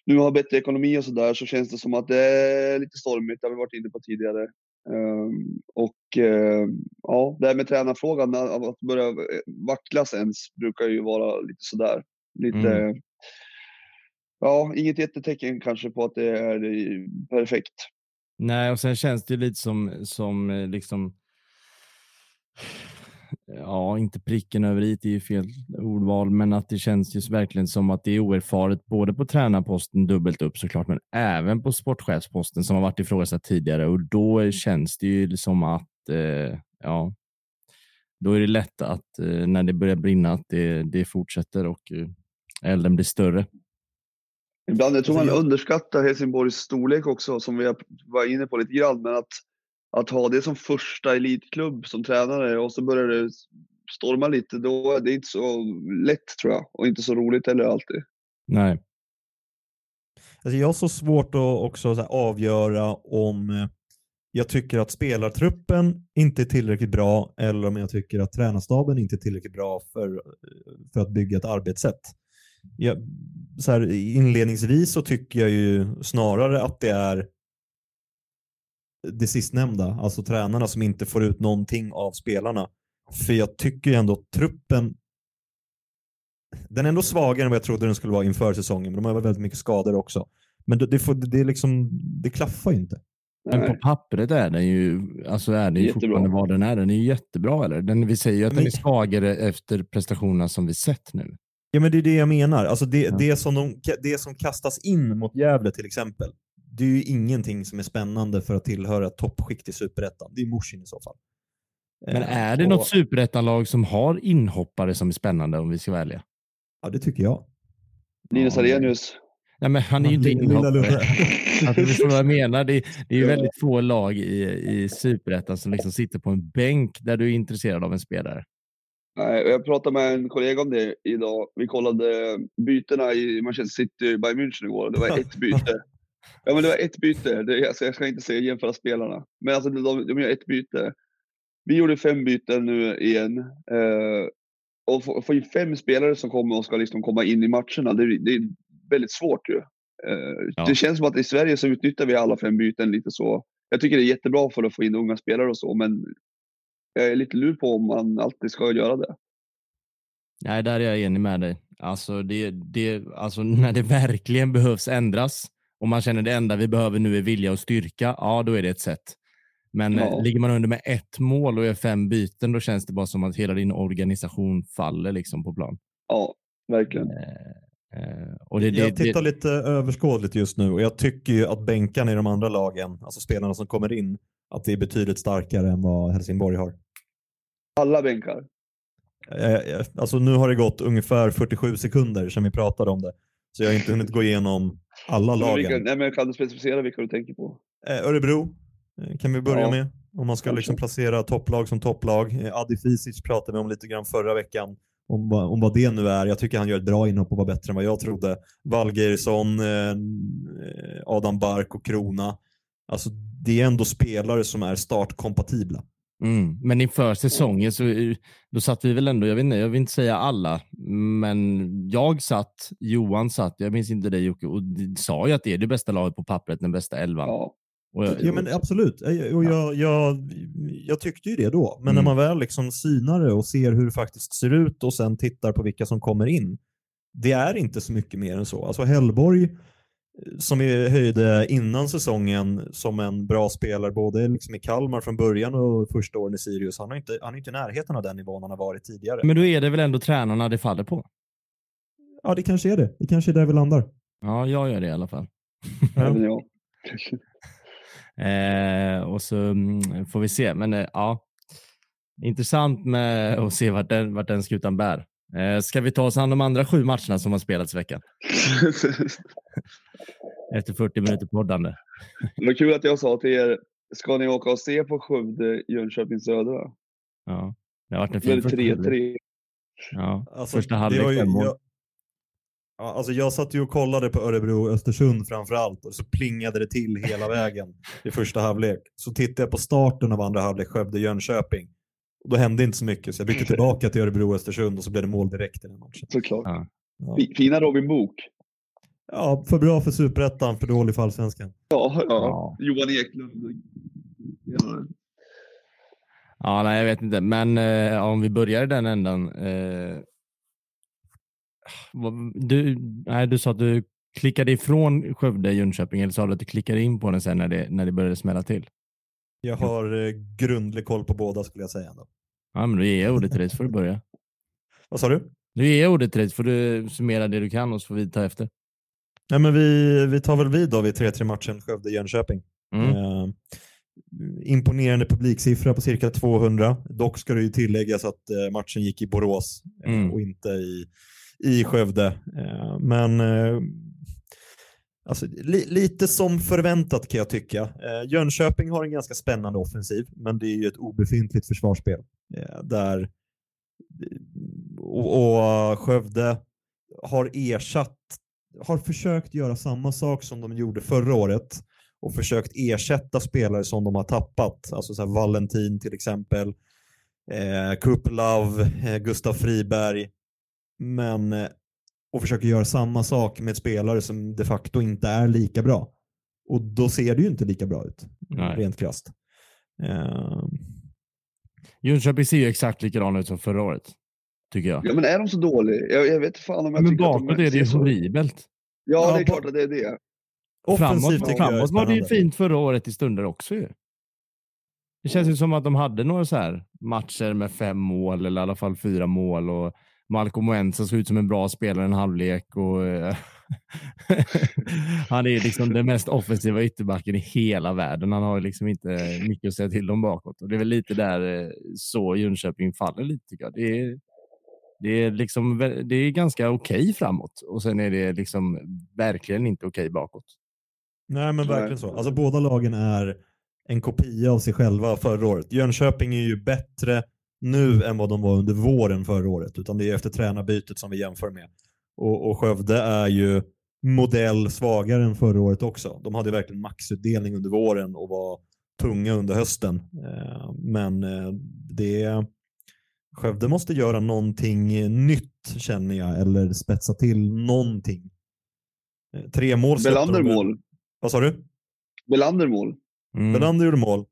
nu har bättre ekonomi och sådär så känns det som att det är lite stormigt. Det har vi varit inne på tidigare. Um, och uh, ja, det här med tränarfrågan, eh, att börja vacklas ens brukar ju vara lite sådär. Lite, ja, inget jättetecken kanske på att det är eh, perfekt. Nej, och sen känns det lite som, som eh, liksom... Ja, inte pricken över i, det är ju fel ordval, men att det känns ju verkligen som att det är oerfaret både på tränarposten dubbelt upp såklart, men även på sportchefsposten som har varit ifrågasatt tidigare och då känns det ju som att, eh, ja, då är det lätt att eh, när det börjar brinna att det, det fortsätter och eh, elden blir större. Ibland jag tror man Alltså, jag- underskattar Helsingborgs storlek också, som vi var inne på lite grann. Men att, att ha det som första elitklubb som tränare och så börjar det storma lite, då det är inte så lätt tror jag. Och inte så roligt heller alltid. Nej. Alltså jag har så svårt att också avgöra om eh, jag tycker att spelartruppen inte är tillräckligt bra eller om jag tycker att tränarstaben inte är tillräckligt bra för, för att bygga ett arbetssätt. Jag, så här, inledningsvis så tycker jag ju snarare att det är det sistnämnda, alltså tränarna som inte får ut någonting av spelarna. För jag tycker ju ändå att truppen den är ändå svagare än vad jag trodde den skulle vara inför säsongen, men de har väl väldigt mycket skador också. Men det, det, får, det, är liksom, det klaffar ju inte. Men på pappret är den ju, alltså är den ju Jättebra. fortfarande vad den är. Den är ju jättebra. Eller? Den, vi säger ju att den är svagare efter prestationerna som vi sett nu. Ja, men det är det jag menar. Alltså det, Ja. det, som de, det som kastas in mot Gävle till exempel, det är ju ingenting som är spännande för att tillhöra ett toppskikt i Superettan. Det är Morsin i så fall. Men Eh, är det och- något superettanlag som har inhoppare som är spännande om vi ska välja? Ja, det tycker jag. Linus Arrhenius. Nej, men han är ju inte inhoppare. Alltså, du förstår vad jag menar. Det, det är ju Ja. väldigt få lag i, i superettan som liksom sitter på en bänk där du är intresserad av en spelare. Nej, jag pratade med en kollega om det idag. Vi kollade bytena i Manchester City Bayern München igår. Det var ett byte. Ja, men det var ett byte. Det, alltså, jag ska inte säga jämföra spelarna. Men alltså, de, de gör ett byte. Vi gjorde fem byten nu igen. Eh, och få, få in fem spelare som kommer och ska liksom komma in i matcherna, det, det är väldigt svårt ju. Eh, Ja. Det känns som att i Sverige så utnyttjar vi alla fem byten lite så. Jag tycker det är jättebra för att få in unga spelare och så, men jag är lite lur på om man alltid ska göra det. Nej, där är jag enig med dig. Alltså, det, det, alltså när det verkligen behövs ändras och man känner det enda vi behöver nu är vilja och styrka, ja då är det ett sätt. Men Ja. eh, ligger man under med ett mål och gör fem byten, då känns det bara som att hela din organisation faller liksom på plan. Ja, verkligen. Eh, eh, och det, det, jag tittar det, lite överskådligt just nu och jag tycker ju att bänkarna i de andra lagen, alltså spelarna som kommer in, att det är betydligt starkare än vad Helsingborg har. Alla bänkar. Eh, Alltså nu har det gått ungefär 47 sekunder sedan vi pratade om det. Så jag har inte hunnit gå igenom alla Men Vilka, lagen. nej, men kan du specificera vilka du tänker på? Eh, Örebro eh, kan vi börja Ja, med. Om man ska kanske. liksom placera topplag som topplag. Eh, Adi Fisic pratade vi om lite grann förra veckan. Om, vad- om vad det nu är. Jag tycker han gör ett bra inhopp och var bättre än vad jag trodde. Valgeirsson, eh, Adam Bark och Krona. Alltså det är ändå spelare som är startkompatibla. Mm, men inför säsongen så då satt vi väl ändå, jag, vet inte, jag vill inte säga alla, men jag satt, Johan satt, jag minns inte dig Jocke, och sa ju att det är det bästa laget på pappret, den bästa elvan. Ja, Och jag, Ja men absolut, Eh, och jag, jag, jag tyckte ju det då. Men Mm. när man väl liksom synar det och ser hur det faktiskt ser ut och sen tittar på vilka som kommer in. Det är inte så mycket mer än så. Alltså Hellborg, som vi höjde innan säsongen som en bra spelare, både liksom i Kalmar från början och första åren i Sirius, han är inte, han är inte i närheten av den nivån han har varit tidigare. Men då är det väl ändå tränarna det faller på? Ja, det kanske är det. Det kanske är där vi landar. Ja, jag gör det i alla fall. Ja. även jag. Eh, och så mm, får vi se. Men eh, ja, intressant med att se vart den, vart den skutan bär. Eh, ska vi ta oss an de andra sju matcherna som har spelats i veckan? Efter 40 minuter poddande. det var kul att jag sa till er, ska ni åka och se på Skövde, Jönköping Södra? Ja, det har varit en fin första halvlek. 3-3. Ja, Alltså, första halvlek ju- fem mål. jag, ja, alltså jag satt ju och kollade på Örebro och Östersund framför allt och så plingade det till hela vägen i första halvlek. Så tittade jag på starten av andra halvlek Skövde-Jönköping. Och då hände inte så mycket så jag bytte tillbaka till Örebro och Östersund och så blev det mål direkt i den matchen. Såklart. Ja. Ja. Fi- Fina Robin Book. ja, för bra för superettan, för dålig för allsvenskan. Ja, ja. Ja. Johan Eklund. Ja. Ja, nej, jag vet inte. Men eh, om vi börjar i den ändan. Eh, du, nej, du sa att du klickade ifrån Skövde Jönköping eller sa du att du klickade in på den sen när det, när det började smälla till? Jag har eh, grundlig koll på båda skulle jag säga. Ändå. Ja, men då ger jag ordet till dig så får du börja. Vad sa du? Nu ger jag ordet till dig så får du summera det du kan och så får vi ta efter. Nej, men vi, vi tar väl vid då vid 3-3 matchen Skövde-Jönköping. Mm. Eh, imponerande publiksiffra på cirka 200. Dock ska det ju tilläggas att eh, matchen gick i Borås eh, Mm. och inte i, i Skövde. Eh, men eh, alltså, li, lite som förväntat kan jag tycka. Eh, Jönköping har en ganska spännande offensiv, men det är ju ett obefintligt försvarsspel. Eh, där, och, och Skövde har ersatt, har försökt göra samma sak som de gjorde förra året och försökt ersätta spelare som de har tappat. Alltså så här Valentin till exempel, eh, Kuplov, eh, Gustav Friberg. Men, eh, och försöker göra samma sak med spelare som de facto inte är lika bra. Och då ser det ju inte lika bra ut, Nej. rent krasst. Eh, Jönköping ser ju exakt likadan ut som förra året. Tycker jag. ja, men är de så dåliga? Jag, jag vet fan om jag men tycker att bakåt de är det ju så... horribelt. Ja, Ja, det är klart att det är det. Offensivt framåt, var det ju fint förra året i stunder också ju. Det känns ju som att de hade några så här matcher med fem mål eller i alla fall fyra mål och Malcolm Wenza såg ut som en bra spelare en halvlek och eh, han är liksom den mest offensiva ytterbacken i hela världen. Han har ju liksom inte mycket att säga till om bakåt och det är väl lite där eh, så Jönköping faller lite tycker jag. Det är, det är, liksom, det är ganska okej framåt och sen är det liksom verkligen inte okej bakåt. Nej men verkligen så. Alltså båda lagen är en kopia av sig själva förra året. Jönköping är ju bättre nu än vad de var under våren förra året. Utan det är efter tränarbytet som vi jämför med. Och, och Skövde är ju modell svagare än förra året också. De hade verkligen maxutdelning under våren och var tunga under hösten. Eh, men eh, det Skövde måste göra någonting nytt känner jag, eller spetsa till någonting. Eh, Tre mål Belander mål. Vad sa du? Belander mål. Mm. Belander gjorde mål.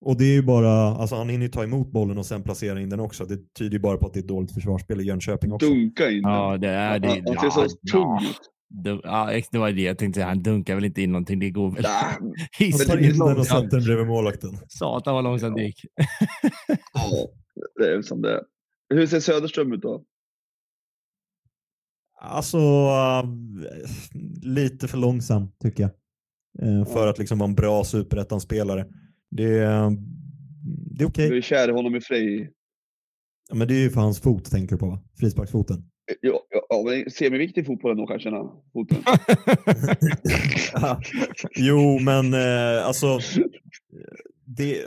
Och det är ju bara, alltså han hinner ju ta emot bollen och sen placera in den också. Det tyder ju bara på att det är ett dåligt försvarsspel i Jönköping också. Dunka in den. Ja, det är det. Han ja, ser så ja, tung ut. det, ja, det var det jag tänkte säga. Han dunkar väl inte in någonting. Det går väl. Han tar det in den och sätter den bredvid målvakten. Satan vad långsamt det gick. Ja, det är som det är. Hur ser Söderström ut då? Alltså, äh, lite för långsam tycker jag. Eh, för att liksom vara en bra superettan-spelare. Det, är- det är okej. Du är kär i honom i Frej. Ja, men det är ju för hans fot tänker du på va? Frisparksfoten. Ja, ja, ja, men semiviktig fotboll ändå kanske, den foten. jo, men eh, alltså. Det...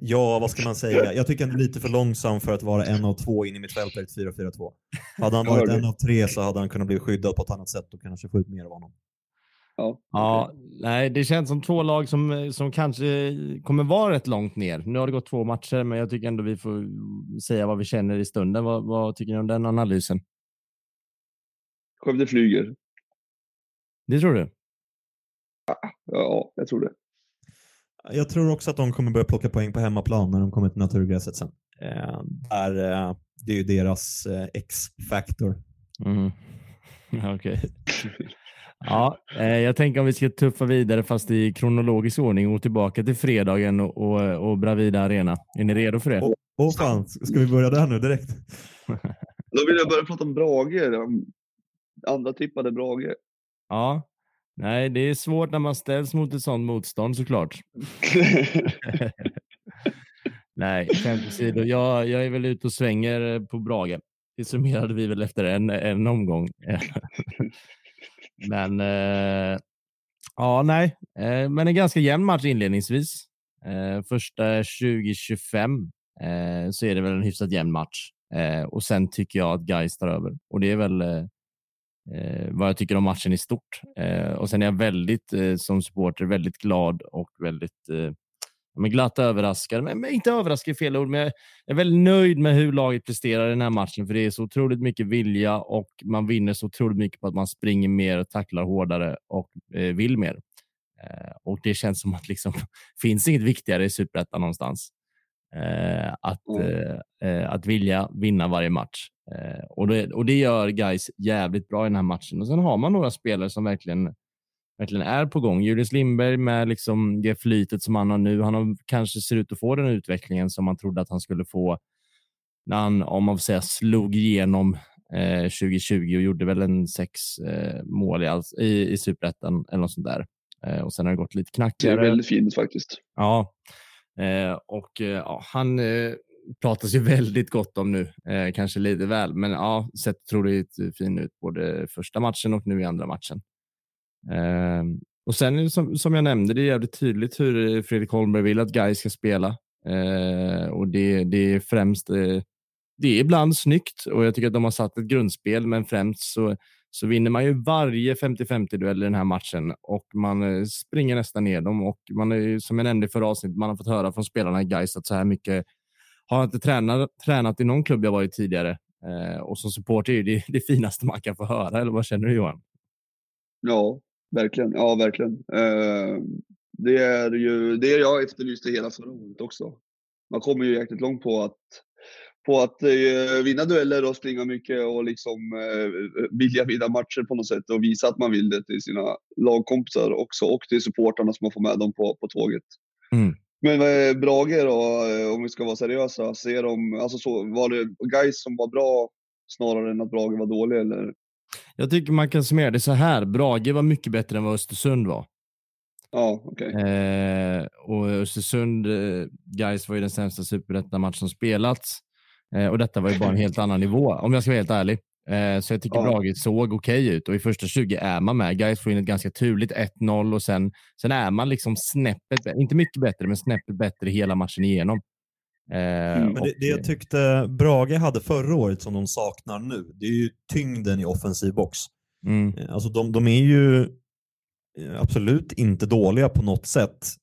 Ja, vad ska man säga? Jag tycker han är lite för långsam för att vara en av två in i mitt fält i ett 4-4-2. Hade han varit en av tre så hade han kunnat bli skyddad på ett annat sätt och kanske få ut mer av honom. Ja, Ja, nej, det känns som två lag som, som kanske kommer vara rätt långt ner. Nu har det gått två matcher, men jag tycker ändå vi får säga vad vi känner i stunden. Vad, vad tycker ni om den analysen? Skövde flyger. Det tror du? Ja, jag tror det. Jag tror också att de kommer börja plocka poäng på hemmaplan när de kommer till naturgräset sen. Eh, där, eh, det är ju deras eh, X-factor. Mhm. Okej. Ja, eh, jag tänker om vi ska tuffa vidare fast i kronologisk ordning och tillbaka till fredagen och, och, och Bravida Arena. Är ni redo för det? Åh oh, fan, ska vi börja där nu direkt? Då vill jag börja prata om Brage. Andra tippade Brage. Ja. Nej, det är svårt när man ställs mot ett sånt motstånd såklart. Nej, skämt åsido. Jag, jag är väl ute och svänger på Brage. Det summerade vi väl efter en, en omgång. men eh, ja, nej, eh, men en ganska jämn match inledningsvis. Eh, första 20-25 eh, så är det väl en hyfsat jämn match. Eh, och sen tycker jag att Gais tar över och det är väl eh, eh, vad jag tycker om matchen i stort. Eh, och sen är jag väldigt eh, som supporter väldigt glad och väldigt eh, ja, men glatt överraskad. Men, men inte överraskad är fel ord, men jag är väldigt nöjd med hur laget presterar i den här matchen. För det är så otroligt mycket vilja och man vinner så otroligt mycket på att man springer mer, tacklar hårdare och eh, vill mer. Eh, och det känns som att liksom finns inget viktigare i superettan någonstans. Eh, att, Mm. eh, eh, att vilja vinna varje match. Eh, och, det, och det gör guys jävligt bra i den här matchen. Och sen har man några spelare som verkligen, verkligen är på gång. Julius Lindberg med liksom det flytet som han har nu. Han har, kanske ser ut att få den utvecklingen som man trodde att han skulle få när han, om man får säga, slog igenom eh, 2020 och gjorde väl en sex eh, mål i, alls, i, i superettan eller något sånt där. Eh, och sen har det gått lite Det är knackigare. väldigt fint faktiskt. Ja, eh, och eh, ja, han eh, pratas ju väldigt gott om nu. Kanske lite väl, men ja, sett otroligt fin ut både första matchen och nu i andra matchen. Eh, och sen som, som jag nämnde, det är jävligt tydligt hur Fredrik Holmberg vill att Gais ska spela. Eh, och det, det är främst, eh, det är ibland snyggt och jag tycker att de har satt ett grundspel, men främst så så vinner man ju varje 50-50 duell i den här matchen och man eh, springer nästan ner dem och man är ju, som jag nämnde i förra avsnittet, man har fått höra från spelarna i Gais att så här mycket har jag inte tränat, tränat i någon klubb jag varit tidigare. Eh, och som supporter är det, det finaste man kan få höra, eller vad känner du Johan? Ja, verkligen. Ja, verkligen. Eh, det är ju det jag efterlyste hela förra året också. Man kommer ju jäkligt långt på att, på att eh, vinna dueller och springa mycket och liksom eh, vilja vinna matcher på något sätt och visa att man vill det till sina lagkompisar också och till supportarna som man får med dem på, på tåget. Mm. Men eh, Brage då, eh, om vi ska vara seriösa, ser de, alltså så, var det guys som var bra snarare än att Brage var dålig eller? Jag tycker man kan summera det så här. Brage var mycket bättre än vad Östersund var. Ja, okej. Eh, och Östersund, eh, guys var ju den sämsta superettan-match som spelats. Eh, och detta var ju bara en helt annan nivå, om jag ska vara helt ärlig. Eh, så jag tycker Ja. Brage såg okej ut och i första 20 är man med. Guys får in ett ganska turligt 1-0 och sen, sen är man liksom snäppet, inte mycket bättre, men snäppet bättre hela matchen igenom. Eh, Mm. Men det, det jag tyckte Brage hade förra året som de saknar nu, det är ju tyngden i offensiv box. mm, Eh, Alltså de, de är ju eh, absolut inte dåliga på något sätt.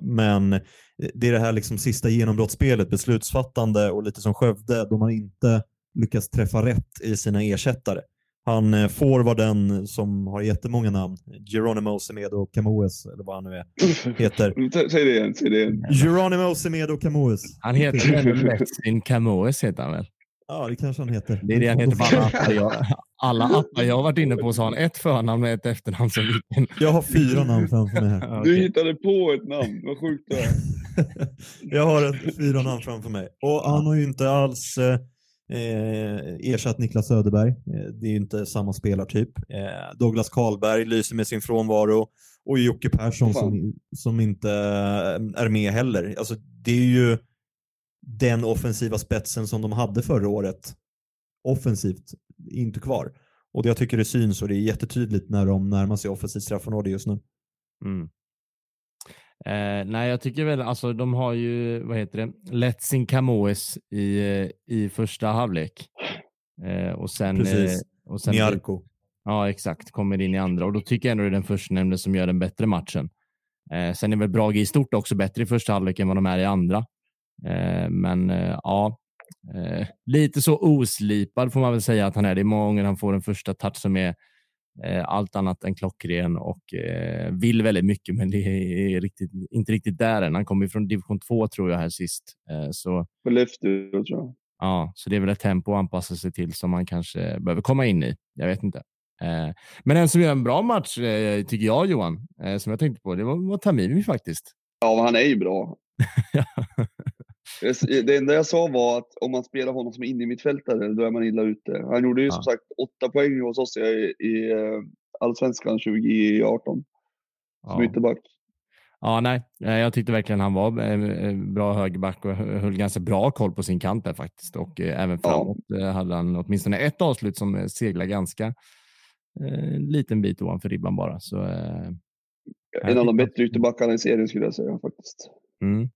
Men det är det här liksom sista genombrottsspelet, beslutsfattande och lite som Skövde, då man inte lyckas träffa rätt i sina ersättare. Han eh, får vara den som har jättemånga namn, Geronimo Semedo Camoes, eller vad han nu är, heter. Sä- Säg det igen, säg det igen. Geronimo Semedo Camoes. han heter väl Letsin Camoes, heter han väl? Ja, det kanske han heter. Det är det han heter på alla appar. Jag, alla appar jag har varit inne på så har han ett förnamn och ett efternamn som vilken. Jag har fyra namn framför mig här. Du hittade på ett namn, vad sjukt det är. Jag har ett, fyra namn framför mig. Och han har ju inte alls eh, ersatt Niklas Söderberg. Eh, det är ju inte samma spelartyp. Eh, Douglas Karlberg lyser med sin frånvaro. Och Jocke Persson Fan. som, som inte är med heller. Alltså, det är ju den offensiva spetsen som de hade förra året. Offensivt, inte kvar. Och det jag tycker det syns och det är jättetydligt när de närmar sig offensivt straffområde just nu. Mm. Eh, nej, jag tycker väl, alltså de har ju, vad heter det, Letsin Camoes i, eh, i första halvlek. Eh, och sen, Precis. eh, och sen Niarko. Ja, exakt. Kommer in i andra och då tycker jag ändå det är den förstnämnde som gör den bättre matchen. Eh, sen är väl Brage i stort också bättre i första halvlek än vad de är i andra. Eh, men eh, ja, lite så oslipad får man väl säga att han är. Det är många gånger han får en första touch som är allt annat än klockren och eh, vill väldigt mycket, men det är riktigt, inte riktigt där än. Han kommer från division 2 tror jag här sist. Eh, så Skellefteå tror jag. Ja, så det är väl ett tempo att anpassa sig till som man kanske behöver komma in i. Jag vet inte. Eh, men en som gör en bra match, eh, tycker jag Johan, eh, som jag tänkte på, det var, Tamimi faktiskt. Ja, han är ju bra. Det- enda jag sa var att om man spelar honom som inne i mittfältare, då är man illa ute. Han gjorde ju Ja. som sagt åtta poäng hos oss i, i eh, Allsvenskan 2018 som Ja. ytterback. ja, nej, eh, jag tyckte verkligen han var eh, bra högerback och hö- höll ganska bra koll på sin kant där faktiskt. Och även Ja. framåt eh, hade han åtminstone ett avslut som seglar ganska en liten bit ovanför ribban bara. Så, En av de bättre ytterbackarna i serien skulle jag säga faktiskt. mm.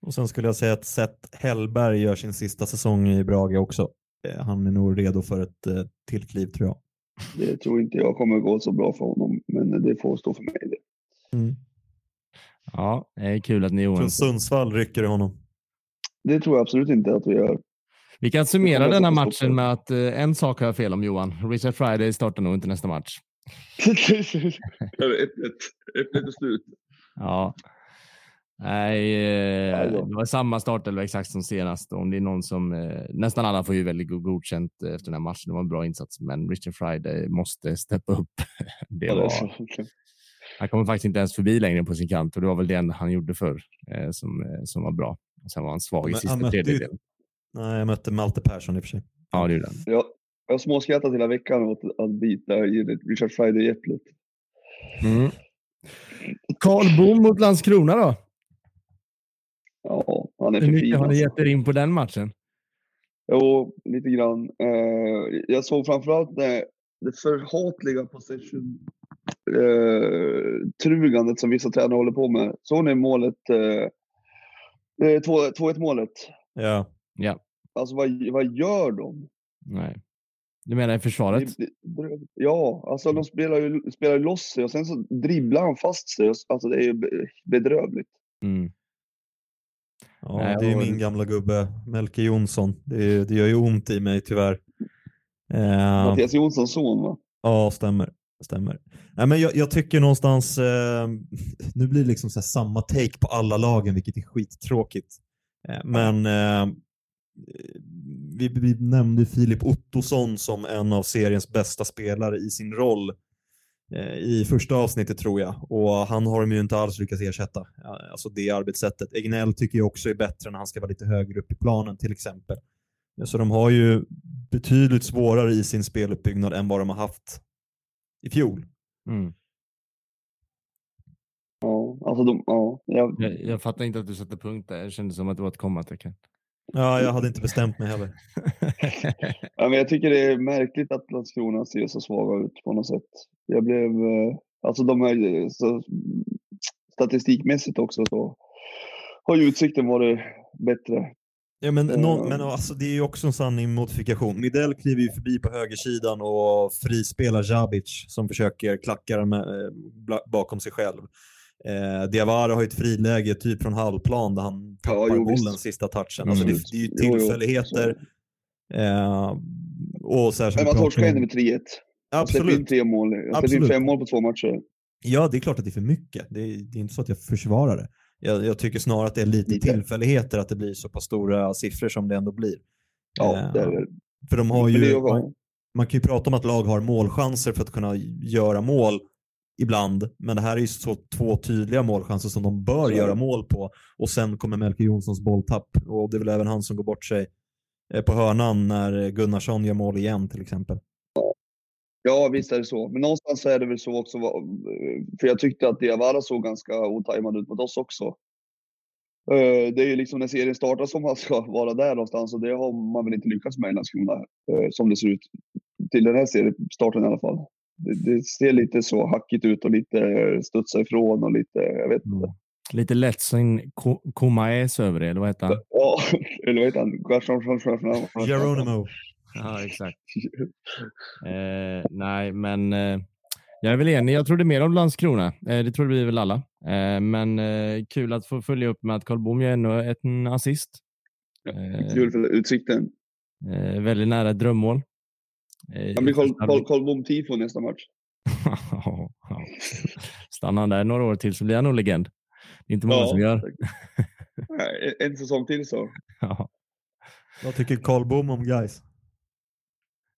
Och sen skulle jag säga att Seth Hellberg gör sin sista säsong i Brage också. Eh, Han är nog redo för ett eh, till kliv tror jag. Det tror inte jag kommer gå så bra för honom, men det får stå för mig. Det. Ja, det är kul att ni är Från. Sundsvall rycker det honom. det tror jag absolut inte att vi gör. Vi kan summera denna att stå matchen med att eh, en sak har jag fel om Johan. Richard Friday startar nog inte nästa match. 1-1. 1-1 är slut. Ja. Nej, eh, det var samma startelva exakt som senast. Om det är någon som, eh, nästan alla får ju väldigt go- godkänt eh, efter den här matchen. Det var en bra insats, men Richard Friday måste steppa upp. Det var, han kommer faktiskt inte ens förbi längre på sin kant och det var väl det enda han gjorde förr eh, som, eh, som var bra. Och sen var han svag i Men sista tredjedelen. Nej, jag mötte Malte Persson i och för sig. Ja, det gjorde han. Jag, jag småskrattat hela veckan åt att bita i Richard Friday-äpplet. Mm. Karl Boom mot Landskrona då? Ja, han är Hur för mycket fin. har ni Alltså. gett er in på den matchen? Jo, lite grann. Eh, jag såg framförallt det, det förhatliga possession eh, trugandet som vissa tränare håller på med. Såg ni målet? Eh, eh, 2-1 målet. Ja. Ja, Alltså vad, vad gör de? nej. Du menar i försvaret? Ja, alltså de spelar ju, spelar ju loss sig och sen så dribblar han fast sig. Alltså det är ju be- bedrövligt. Mm. Ja det är och- min gamla gubbe, Melke Jonsson. Det, det gör ju ont i mig tyvärr. Eh, Mattias Jonssons son va? Ja, stämmer. stämmer. Nej, men jag, jag tycker någonstans, eh, nu blir det liksom så här samma take på alla lagen, vilket är skittråkigt. Eh, men eh, vi, vi nämnde Filip Ottosson som en av seriens bästa spelare i sin roll i första avsnittet tror jag och han har de ju inte alls lyckats ersätta. Alltså det arbetssättet. Egnell tycker jag också är bättre när han ska vara lite högre upp i planen till exempel. Så de har ju betydligt svårare i sin speluppbyggnad än vad de har haft i fjol. Mm. Ja, alltså de, ja. Jag, Jag, jag fattar inte att du satte punkt där. Det kändes som att det var ett kommatecken. Ja, jag hade inte bestämt mig heller. ja, men jag tycker det är märkligt att Landskrona ser så svaga ut på något sätt. Jag blev, eh, alltså de är så, statistikmässigt också så har ju utsikten varit bättre. Ja, men, Eh. någon, men alltså, det är ju också en sanning modifikation. Midell kliver ju förbi på högersidan och frispelar Jabic som försöker klacka med, eh, bakom sig själv. Eh, Diawara har ju ett friläge typ från halvplan där han tappar jo, visst. bollen sista touchen. Alltså, Mm. det, det är ju Jo, jo, tillfälligheter. så- eh, och så här som Men man torskar ändå med 3-1. Jag släppte in Absolut. tre mål. Jag in Absolut. fem mål på två matcher. Ja, det är klart att det är för mycket. Det är, det är inte så att jag försvarar det. Jag, jag tycker snarare att det är lite Lite. tillfälligheter att det blir så pass stora siffror som det ändå blir. Ja, Eh, det är väl. För de har det ju, man, man kan ju prata om att lag har målchanser för att kunna göra mål ibland, men det här är ju så två tydliga målchanser som de bör göra mål på. Och sen kommer Melker Jonssons bolltapp och det är väl även han som går bort sig eh, på hörnan när Gunnarsson gör mål igen till exempel. Ja, visst är det så. Men någonstans är det väl så också. För jag tyckte att Diawara såg ganska otajmad ut mot oss också. Eh, Det är ju liksom när serien startar som man ska vara där någonstans och det har man väl inte lyckats med i Landskrona eh, som det ser ut. Till den här seriestarten i alla fall. Det, ser lite så hackigt ut och lite studsa ifrån och lite, jag vet inte. Lite Letsin Komaes över det, eller vad heter han? Ja, eller vad heter han? Geronimo. Ja, exakt. Eh, nej, men eh, jag är väl enig. Jag trodde mer om Landskrona. Eh, det trodde vi väl alla. Eh, men eh, kul att få följa upp med att Karl Bom gör ännu ett en assist. Eh, Kul för utsikten. eh, väldigt nära ett drömmål. Han blir Karl- Bom tifo nästa match. Ja, ja. Stannar han där några år till så blir han nog legend. Det är inte många som gör. Nej, En säsong till så. Ja. Vad tycker Karl Bom om guys?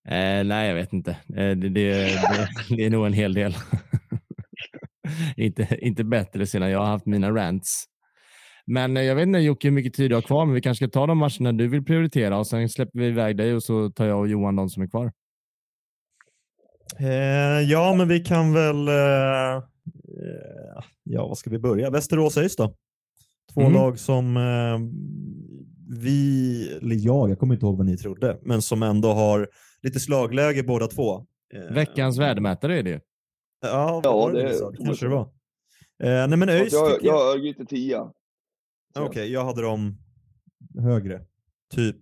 Eh, nej, jag vet inte. Eh, det, det, det, det är nog en hel del. inte, inte bättre sedan jag har haft mina rants. Men eh, jag vet inte Jocke hur mycket tid du har kvar, men vi kanske ska ta de matcherna du vill prioritera och sen släpper vi iväg dig och så tar jag och Johan de som är kvar. Eh, ja, men vi kan väl... Eh, eh, ja, vad ska vi börja? Västerås ÖIS då? Två Mm. lag som eh, vi, eller jag, jag kommer inte ihåg vad ni trodde, men som ändå har lite slagläge båda två. Eh, Veckans värdemätare är det. Ja, Ja, det, det- kanske det var. Eh, nej, men ÖIS jag, tycker jag... jag har Örgryte 10. Okej, jag hade dem högre. Typ,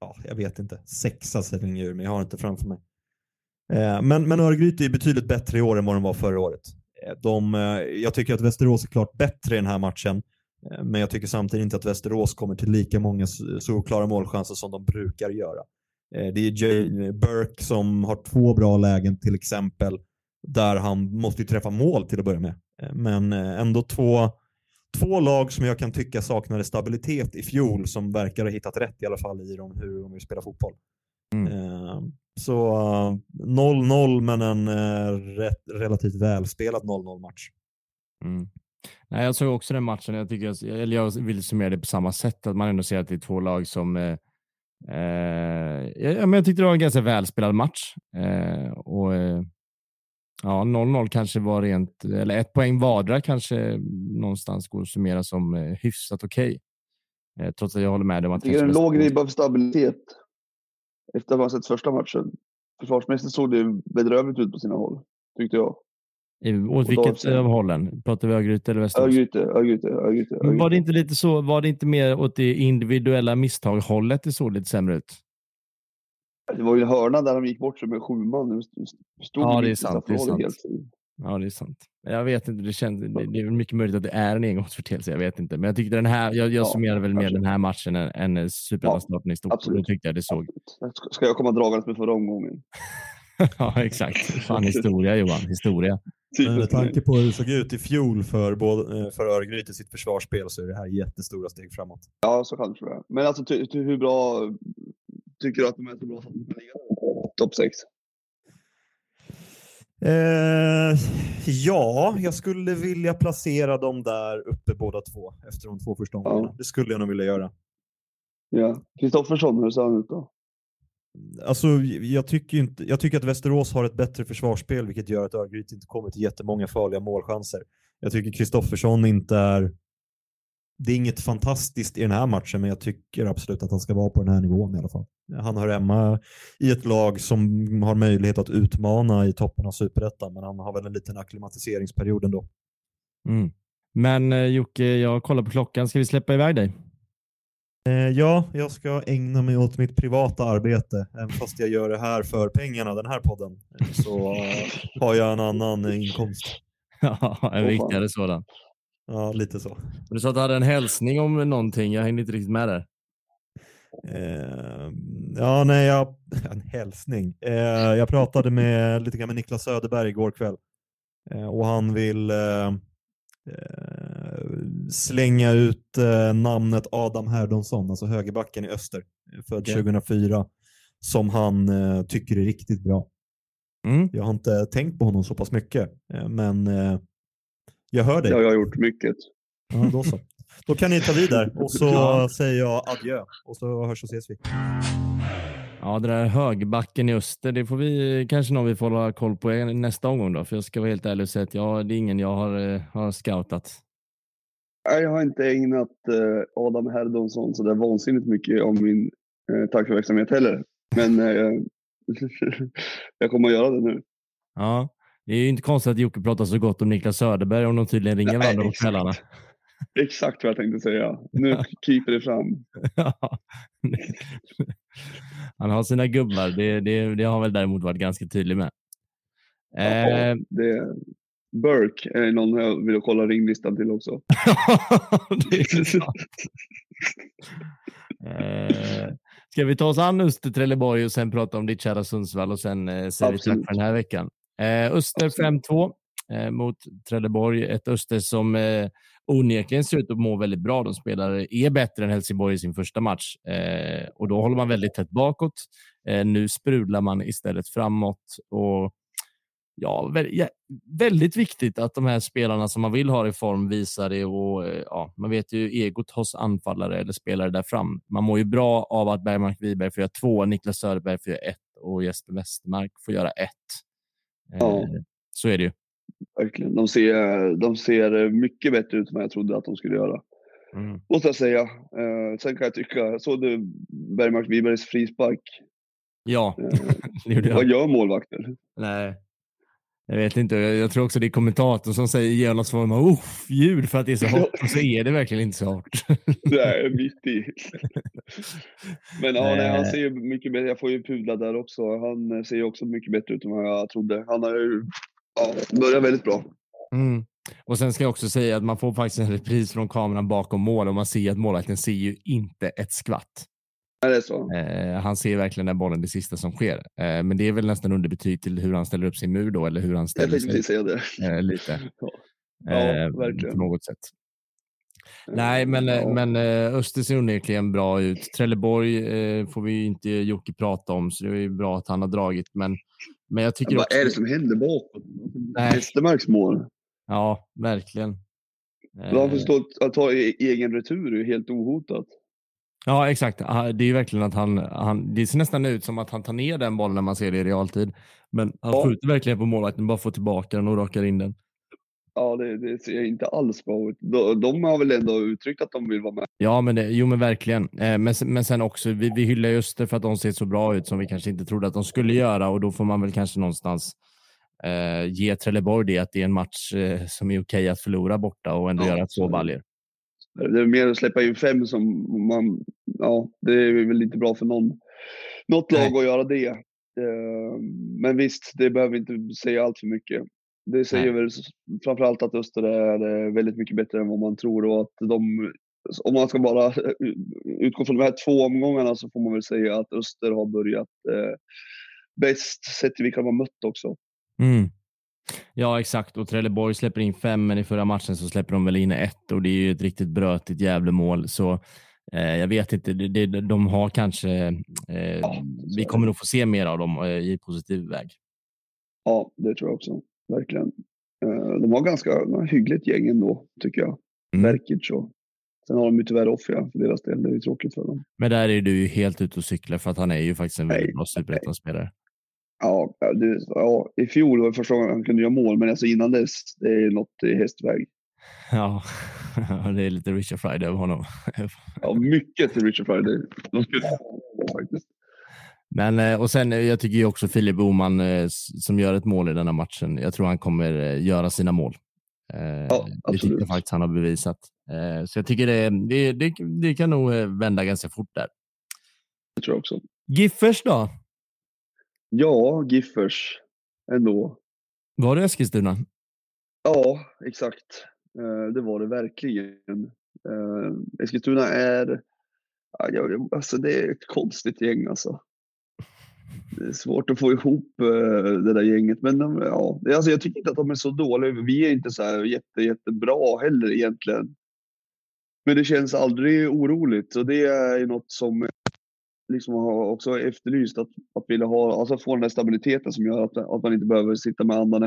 ja, jag vet inte, sexa slänger ur, men jag har inte framför mig. Eh, men, men Örgryte är betydligt bättre i år än vad de var förra året. Eh, de, eh, jag tycker att Västerås är klart bättre i den här matchen, men jag tycker samtidigt inte att Västerås kommer till lika många solklara målchanser som de brukar göra. Det är Jay Burke som har två bra lägen till exempel, där han måste ju träffa mål till att börja med. Men ändå två två lag som jag kan tycka saknade stabilitet i fjol som verkar ha hittat rätt i alla fall i dem, hur de vill spela fotboll. Mm. Eh, så eh, 0-0 men en eh, rätt, relativt välspelad 0-0 match. Mm. Nej, jag såg också den matchen. Jag, tycker jag, eller jag vill summera det på samma sätt, att man ändå ser att det är två lag som... Eh, eh, ja, men jag tyckte det var en ganska välspelad match. Eh, och eh, ja, 0-0 kanske var rent, eller ett poäng vardera kanske någonstans går att summera som hyfsat okej. Eh, trots att jag håller med dig om Jag att det är en låg ribba för stabilitet. Efter att man sett första matchen. Försvarsmässigt såg det bedrövligt ut på sina håll. Tyckte jag. I- Åt vilket av hållen? Pratar vi Örgryte eller Västerås? Örgryte, Örgryte, Örgryte. Men Var det Örgryte. inte lite så? Var det inte mer åt det individuella misstag-hållet det såg lite sämre ut? Det var ju en hörna där de gick bort sig med sju man. Stod Ja, det är sant, det är sant. helt. Ja, det är sant. Jag vet inte, det, känns, det, det är väl mycket möjligt att det är en engångsförteelse, jag vet inte. Men jag tyckte den här, jag, jag Ja, summerar väl mer kanske. den här matchen än, än superettan-starten i stort. Då absolut. tyckte jag det såg. Ska jag komma dragandes med förra omgången? ja, exakt. Fan, historia Johan, historia. Men med tanke på hur det såg ut i fjol för, både, eh, för Örgryte i sitt försvarsspel så är det här jättestora steg framåt. Ja, så kanske det är. Men alltså ty, ty, hur bra tycker du att de är så bra att de kan ligga topp 6? Eh, ja, jag skulle vilja placera dem där uppe båda två efter de två första omgångarna. Ja. Det skulle jag nog vilja göra. Ja. Kristoffersson, hur ser han ut då? Alltså, jag, tycker inte, jag tycker att Västerås har ett bättre försvarsspel vilket gör att Örgryte inte kommer till jättemånga farliga målchanser. Jag tycker Kristoffersson inte är... Det är inget fantastiskt i den här matchen men jag tycker absolut att han ska vara på den här nivån i alla fall. Han hör hemma i ett lag som har möjlighet att utmana i toppen av superettan men han har väl en liten akklimatiseringsperiod ändå. Mm. Men eh, Jocke, jag kollar på klockan. Ska vi släppa iväg dig? Eh, ja, jag ska ägna mig åt mitt privata arbete. Även fast jag gör det här för pengarna, den här podden, så har jag en annan inkomst. Ja, en viktigare sådan. Ja, lite så. Du sa att du hade en hälsning om någonting. Jag hängde inte riktigt med där. Eh, ja, nej, jag, en hälsning. Eh, jag pratade med, lite grann med Niklas Söderberg igår kväll eh, och han vill eh, eh, slänga ut eh, namnet Adam Herdonsson, alltså högerbacken i Öster, född Okej. 2004, som han tycker är riktigt bra. Mm. Jag har inte tänkt på honom så pass mycket, men jag hör dig. Ja, jag har gjort mycket. Ja, då så. Då kan ni ta vid där och så Ja. säger jag adjö och så hörs och ses vi. Ja, det där högerbacken i öster, det får vi kanske någon vi får hålla koll på nästa omgång då. För jag ska vara helt ärlig och säga att jag, det är ingen jag har, eh, har scoutat. Nej, Jag har inte ägnat eh, Adam Herdonsson så där vansinnigt mycket om min eh, tankverksamhet heller. Men eh, jag kommer att göra det nu. Ja, det är ju inte konstigt att Jocke pratar så gott om Niklas Söderberg om de tydligen ringer varandra på exakt. kvällarna. Exakt vad jag tänkte säga. Nu kryper det fram. Han har sina gubbar, det, det, det har han väl däremot varit ganska tydlig med. Ja, Eh, det, Burke är någon jag vill kolla ringlistan till också. Eh, ska vi ta oss an Öster Trelleborg och sen prata om ditt kära Sundsvall och sen eh, säger vi tack för den här veckan. Eh, Öster 5-2 eh, mot Trelleborg. Ett Öster som eh, onekligen ser ut att må väldigt bra. De spelar, är bättre än Helsingborg i sin första match eh, och då håller man väldigt tätt bakåt. Eh, nu sprudlar man istället framåt och ja, vä- ja, väldigt viktigt att de här spelarna som man vill ha i form visar det och eh, ja, man vet ju egot hos anfallare eller spelare där fram. Man mår ju bra av att Bergmark Wiberg får göra två, Niklas Söderberg får göra ett och Jesper Westermark får göra ett. Eh, Ja. Så är det ju. Verkligen. De ser, de ser mycket bättre ut än vad jag trodde att de skulle göra. Mm. Måste jag säga. Eh, sen kan jag tycka, såg du Bergmark Wibergs frispark? Ja, Eh, det gjorde vad jag. gör målvakten? Nej. Jag vet inte, jag tror också det är kommentatorn som säger ger någon form av uff, ljud för att det är så hårt och så är det verkligen inte så hårt. Det är mitt i. Men ja, nej, han Eh. ser ju mycket bättre. Jag får ju pudla där också. Han ser ju också mycket bättre ut än vad jag trodde. Han har ju ja, börjat väldigt bra. Mm. Och sen ska jag också säga att man får faktiskt en repris från kameran bakom mål och man ser att målvakten ser ju inte ett skvatt. Är det? Eh, han ser verkligen den bollen det sista som sker. Eh, men det är väl nästan underbetyg till hur han ställer upp sin mur då, eller hur han Jag ställer tänkte sig precis säga det. eh, lite. Ja. Eh, Ja, verkligen. På något sätt. Nej, men, eh, Ja. men eh, Öster ser onekligen bra ut. Trelleborg eh, får vi inte Jocke prata om, så det är ju bra att han har dragit. Men, men jag tycker Vad också... är det som händer bakåt? Nej. Westermarks mål. Ja, verkligen. Då han får Eh, stå att ta e- egen retur är helt ohotat. Ja, exakt. Ah, Det är verkligen att han, han, det ser nästan ut som att han tar ner den bollen när man ser det i realtid. Men han Ja. skjuter verkligen på målvakten, bara får tillbaka den och rakar in den. Ja, det, det ser inte alls bra ut. De, de har väl ändå uttryckt att de vill vara med. Ja, men det, jo men verkligen. Eh, men, men sen också, vi, vi hyllar ju Öster för att de ser så bra ut som vi kanske inte trodde att de skulle göra och då får man väl kanske någonstans eh, ge Trelleborg det att det är en match eh, som är okej att förlora borta och ändå Ja, göra två det. baljer. Det är mer att släppa in fem som man... Ja, det är väl inte bra för någon, något lag Nej. att göra det. Eh, Men visst, det behöver inte säga allt för mycket. Det säger väl s- framförallt att Öster är eh, väldigt mycket bättre än vad man tror och att de, om man ska bara utgå från de här två omgångarna så får man väl säga att Öster har börjat eh, bäst sett till vilka de har mött också. Mm. Ja, exakt. Och Trelleborg släpper in fem, men i förra matchen så släpper de väl in ett och det är ju ett riktigt brötigt Gävlemål. Så eh, jag vet inte, det, det, de har kanske... Eh, Ja, så vi kommer nog få se mer av dem eh, i positiv väg. Ja, det tror jag också. Verkligen. Eh, De har ganska hyggligt gäng ändå, tycker jag. Mm. Verkic och Sen har de ju tyvärr Offia för deras del. Det är ju tråkigt för dem. Men där är du ju helt ute och cyklar för att han är ju faktiskt en väldigt bra superettan-spelare. Ja, det, ja, i fjol var det första gången han kunde göra mål, men alltså innan dess, det är något i hästväg. Ja, det är lite Richard Friday över honom. Ja, mycket till Richard Friday. De skulle faktiskt. Men, eh, och sen, eh, jag tycker ju också Filip Boman eh, som gör ett mål i denna matchen. Jag tror han kommer göra sina mål. Ja, det tycker absolut. jag faktiskt han har bevisat. Så jag tycker det, det, det, det kan nog vända ganska fort där. Det tror jag också. Giffers då? Ja, Giffers ändå. Var det Eskilstuna? Ja, exakt. Eh, Det var det verkligen. Eh, Eskilstuna är, alltså det är ett konstigt gäng alltså. Det är svårt att få ihop eh, det där gänget, men de, ja, alltså jag tycker inte att de är så dåliga. Vi är inte så här jätte, jättebra heller egentligen. Men det känns aldrig oroligt och det är något som liksom har också efterlyst att, att vilja ha, alltså få den där stabiliteten som gör att, att man inte behöver sitta med andan i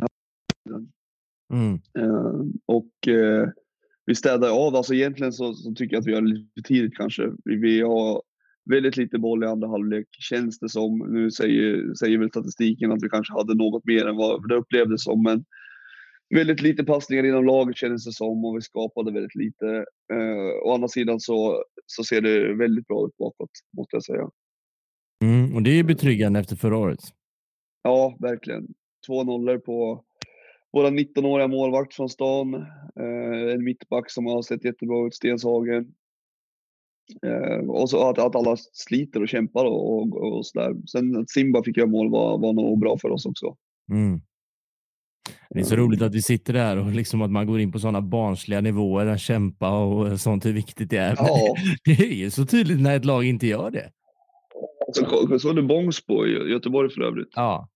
Mm. Eh, och eh, vi städar av, alltså egentligen så, så tycker jag att vi gör det lite för tidigt kanske. Vi, vi har väldigt lite boll i andra halvlek känns det som. Nu säger, säger väl statistiken att vi kanske hade något mer än vad det upplevdes som. Men väldigt lite passningar inom laget kändes det som och vi skapade väldigt lite. Eh, å andra sidan så, så ser det väldigt bra ut bakåt måste jag säga. Mm. Och det är ju betryggande efter förra året. Ja, verkligen. Två nollor på våra 19-åriga målvakt från stan. Eh, en mittback som har sett jättebra ut, Stenshagen. Eh, och så att, att alla sliter och kämpar och, och, och sådär. Sen att Simba fick göra mål var, var nog bra för oss också. Mm. Det är så roligt att vi sitter där och liksom att man går in på sådana barnsliga nivåer, att kämpa och sånt, hur viktigt det är. Ja, Det är ju så tydligt när ett lag inte gör det. så, så du Bångsbo i Göteborg för övrigt? Ja.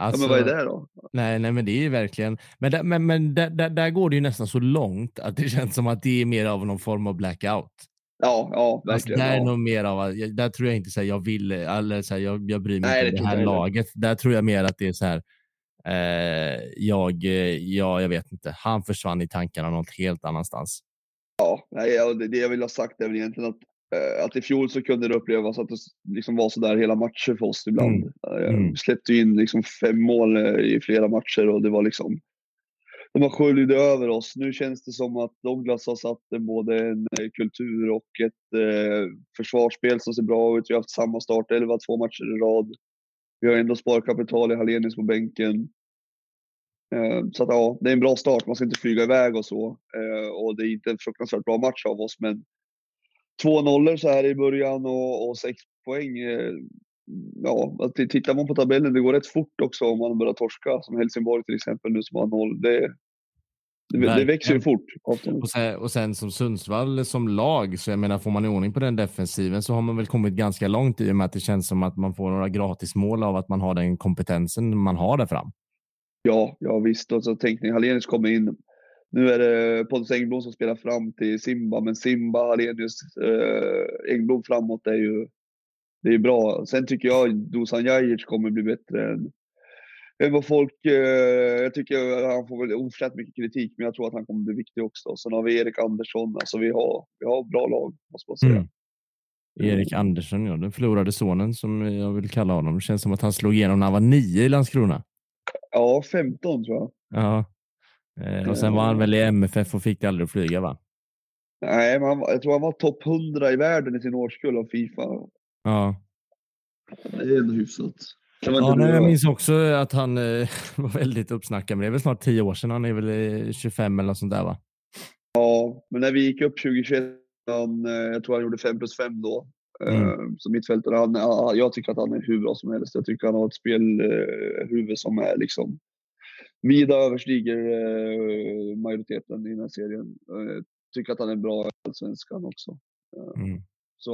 Alltså, ja, men vad är det då? Nej, nej, men det är ju verkligen. Men, där, men, men där, där, där går det ju nästan så långt att det känns som att det är mer av någon form av blackout. Ja, ja Alltså, verkligen. där är nog mer av att, där tror jag inte så här, jag vill, eller så här, jag, jag bryr mig Nej, inte det om det här heller. laget. Där tror jag mer att det är så här, eh, jag, eh, ja, jag vet inte, han försvann i tankarna något helt annanstans. Ja, det, det jag vill ha sagt är väl egentligen att, eh, att i fjol så kunde det upplevas att det liksom var sådär hela matcher för oss ibland. Eh, Mm. Vi släppte in liksom fem mål i flera matcher och det var liksom de har sköljde över oss. Nu känns det som att Douglas har satt både en kultur och ett eh, försvarsspel som ser bra ut. Vi har haft samma startelva två matcher i rad. Vi har ändå sparkapital i Hallenius på bänken. Eh, Så att, ja, det är en bra start. Man ska inte flyga iväg och så. Eh, Och det är inte en fruktansvärt bra match av oss, men två nollor så här i början och, och sex poäng. eh, Ja, tittar man på tabellen, det går rätt fort också om man börjar torska. Som Helsingborg till exempel nu som har noll. Det, det, det växer ju fort. Och sen, och sen som Sundsvall som lag, så jag menar, får man i ordning på den defensiven så har man väl kommit ganska långt i och med att det känns som att man får några gratismål av att man har den kompetensen man har där fram. Ja, ja visst. Och så tänk ni, Hallenius kommer in. Nu är det Pontus Engblom som spelar fram till Simba, men Simba, Hallenius, eh, Engblom framåt är ju det är bra. Sen tycker jag Dusan Jajic kommer bli bättre än, än vad folk... Eh, jag tycker han får väl oförtjänt mycket kritik, men jag tror att han kommer bli viktig också. Sen har vi Erik Andersson. Alltså vi har, vi har bra lag, måste man säga. Mm. Erik Andersson, ja, den förlorade sonen som jag vill kalla honom. Det känns som att han slog igenom när han var nio i Landskrona. Ja, 15 tror jag. Ja. Eh, och sen var han väl i MFF och fick aldrig att flyga va? Nej, men han, jag tror han var topp 100 i världen i sin årskull av Fifa. Ja. Det är ändå hyfsat. Ja, nej, jag minns också att han eh, var väldigt uppsnackad, men det är väl snart tio år sedan. Han är väl eh, 25 eller något sånt där va? Ja, men när vi gick upp 2021, han, eh, jag tror han gjorde 5 plus 5 då. Mm. Eh, Som mittfältare. Han, ja, jag tycker att han är hur bra som helst. Jag tycker han har ett spelhuvud som är liksom vida överstiger eh, majoriteten i den här serien. Eh, Jag tycker att han är bra i Allsvenskan också. Mm. Så,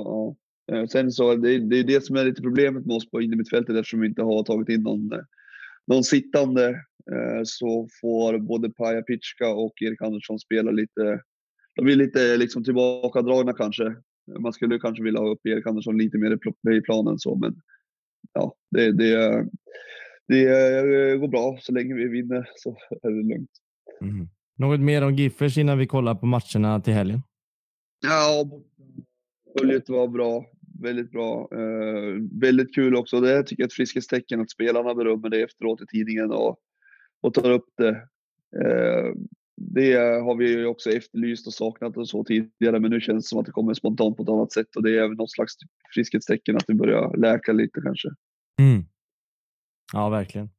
ja. Eh, Sen så, det, det är det som är lite problemet med oss på innermittfältet eftersom vi inte har tagit in någon, eh, någon sittande eh, så får både Paja Pitschka och Erik Andersson spela lite. De blir lite liksom tillbakadragna kanske. Man skulle kanske vilja ha upp Erik Andersson lite mer i planen så, men ja, det, det, det går bra så länge vi vinner så är det lugnt. Mm. Något mer om Giffers innan vi kollar på matcherna till helgen? Ja, följet var bra. Väldigt bra. Eh, väldigt kul också. Det tycker jag är ett friskhetstecken att spelarna berömmer det efteråt i tidningen och, och tar upp det. Eh, det har vi också efterlyst och saknat och så tidigare, men nu känns det som att det kommer spontant på ett annat sätt och det är något slags friskhetstecken att det börjar läka lite kanske. Mm. Ja, verkligen.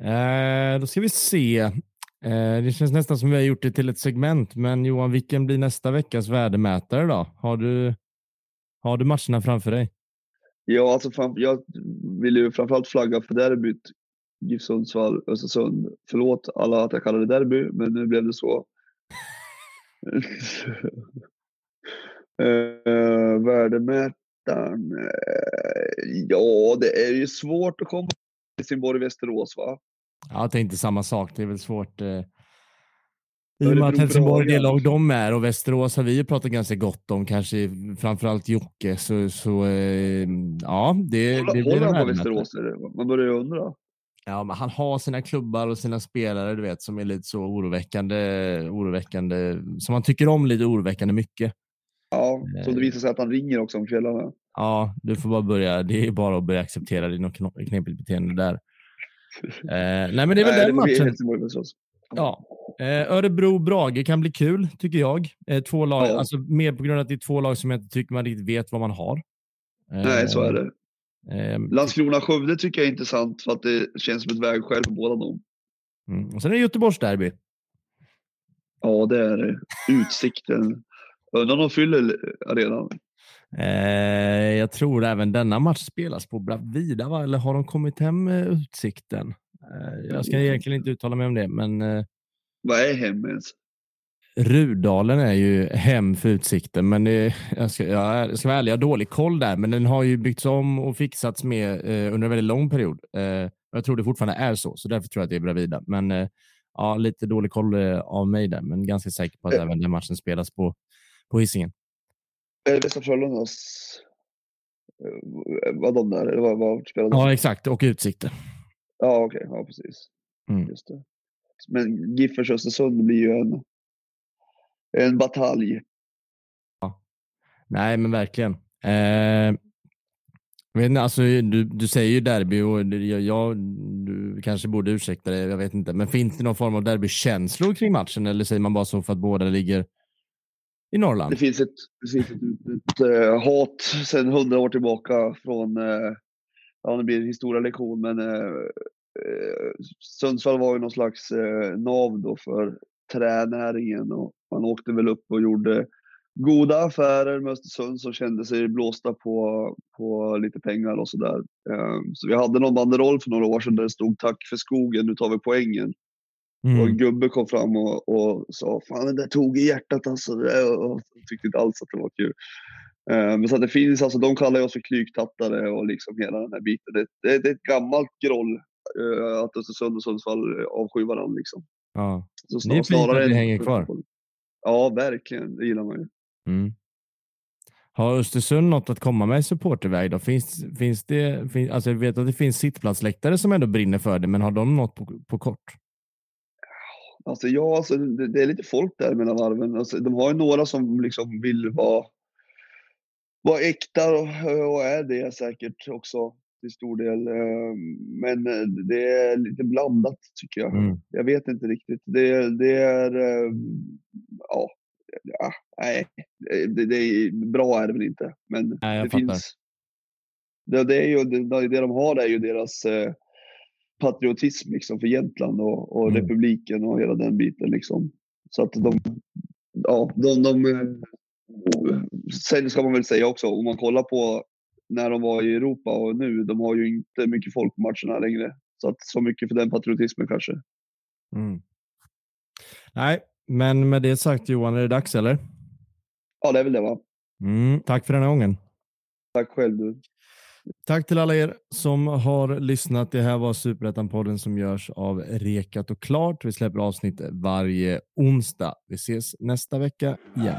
Eh, då ska vi se. Eh, det känns nästan som vi har gjort det till ett segment, men Johan, vilken blir nästa veckas värdemätare då? Har du, har du matcherna framför dig? Ja, alltså jag vill ju framförallt flagga för derbyt GIF Sundsvall, Östersund. Förlåt alla att jag kallar det derby, men nu blev det så. uh, värdemätaren. Uh, ja, det är ju svårt att komma till Helsingborg-Västerås va? Ja, jag tänkte samma sak. Det är väl svårt. Eh... I och med att Helsingborg är det lag de är och Västerås har vi ju pratat ganska gott om, kanske framförallt Jocke. Så, så ja, det, Håller, det blir Håller han på Västerås? Man börjar ju undra. Ja, men han har sina klubbar och sina spelare du vet, som är lite så oroväckande, oroväckande, som man tycker om lite oroväckande mycket. Ja, så det visar sig att han ringer också om kvällarna. Ja, du får bara börja. Det är bara att börja acceptera. Något knepigt beteende där. eh, nej, men det är väl nej, den matchen. Ja. Eh, Örebro-Brage kan bli kul, tycker jag. Eh, två lag, ja. alltså, mer på grund av att det är två lag som jag inte tycker man riktigt vet vad man har. nej, så är det. Eh, Landskrona-Skövde tycker jag är intressant för att det känns som ett vägskäl för båda dem. Mm. Och sen är det Göteborgs-derby. Ja, det är det. Utsikten. Undrar om de fyller arenan. Eh, jag tror även denna match spelas på Bravida, va? eller har de kommit hem med Utsikten? Eh, jag ska egentligen inte uttala mig om det, men... Eh, Vad är hem ens? Rudalen är ju hem för Utsikten, men det, jag, ska, jag ska vara ärlig, jag har dålig koll där, men den har ju byggts om och fixats med eh, under en väldigt lång period. Eh, jag tror det fortfarande är så, så därför tror jag att det är Bravida. Men eh, ja, lite dålig koll eh, av mig där, men ganska säker på att även den matchen spelas på, på Hisingen. Är det Västra Frölundas? Eh, var de där? Eller vad, vad spelade Ja, exakt. Och Utsikten. Ja, okej. Okay. Ja, precis. Mm. Just det. Men Giffers Östersund blir ju en, en batalj. Ja. Nej, men verkligen. Eh, vet inte, alltså, du, du säger ju derby och jag, jag, du kanske borde ursäkta det, jag vet inte. Men finns det någon form av derbykänslor kring matchen eller säger man bara så för att båda ligger i Norrland? Det finns ett, det finns ett, ett, ett uh, hat sedan hundra år tillbaka från, uh, ja det blir en historielektion, men uh, Sundsvall var ju någon slags nav då för tränäringen och man åkte väl upp och gjorde goda affärer med Östersund som kände sig blåsta på, på lite pengar och sådär. Så vi hade någon banderoll för några år sedan där det stod tack för skogen, nu tar vi poängen. Mm. Och en gubbe kom fram och, och sa fan det där tog i hjärtat alltså. Och tyckte inte alls att det var kul. Uh, men så att det finns alltså, de kallar oss för klyktattare och liksom hela den här biten. Det, det, det är ett gammalt groll uh, att Östersund och Sundsvall avskyr varandra liksom. Ja. Så det är fint att det hänger kvar. Ja, verkligen. Det gillar man ju. Mm. Har Östersund något att komma med i supporterväg då? Finns, finns det, finns, alltså jag vet att det finns sittplatsläktare som ändå brinner för det, men har de något på, på kort? Alltså ja, alltså, det, det, är lite folk där mellan varven. Alltså, de har ju några som liksom vill vara, vara äkta och, och är det säkert också till stor del. Ehm, men eh, det är lite blandat tycker jag. Mm. Jag vet inte riktigt. Det, det är, ehm, ja, ja nej, det, det, är bra är det väl inte. Men nej, det fattar. finns. Det, det, är ju, det, det de har är ju deras eh, patriotism liksom för Jämtland och, och mm. republiken och hela den biten. Liksom. Så att de, ja, de, de, eh, sen ska man väl säga också, om man kollar på när de var i Europa och nu, de har ju inte mycket folk på matcherna längre. Så att så mycket för den patriotismen kanske. Mm. Nej, men med det sagt Johan, är det dags eller? Ja, det är väl det va? Mm, tack för den här gången. Tack själv du. Tack till alla er som har lyssnat. Det här var Superettan-podden som görs av Rekat och Klart. Vi släpper avsnitt varje onsdag. Vi ses nästa vecka igen.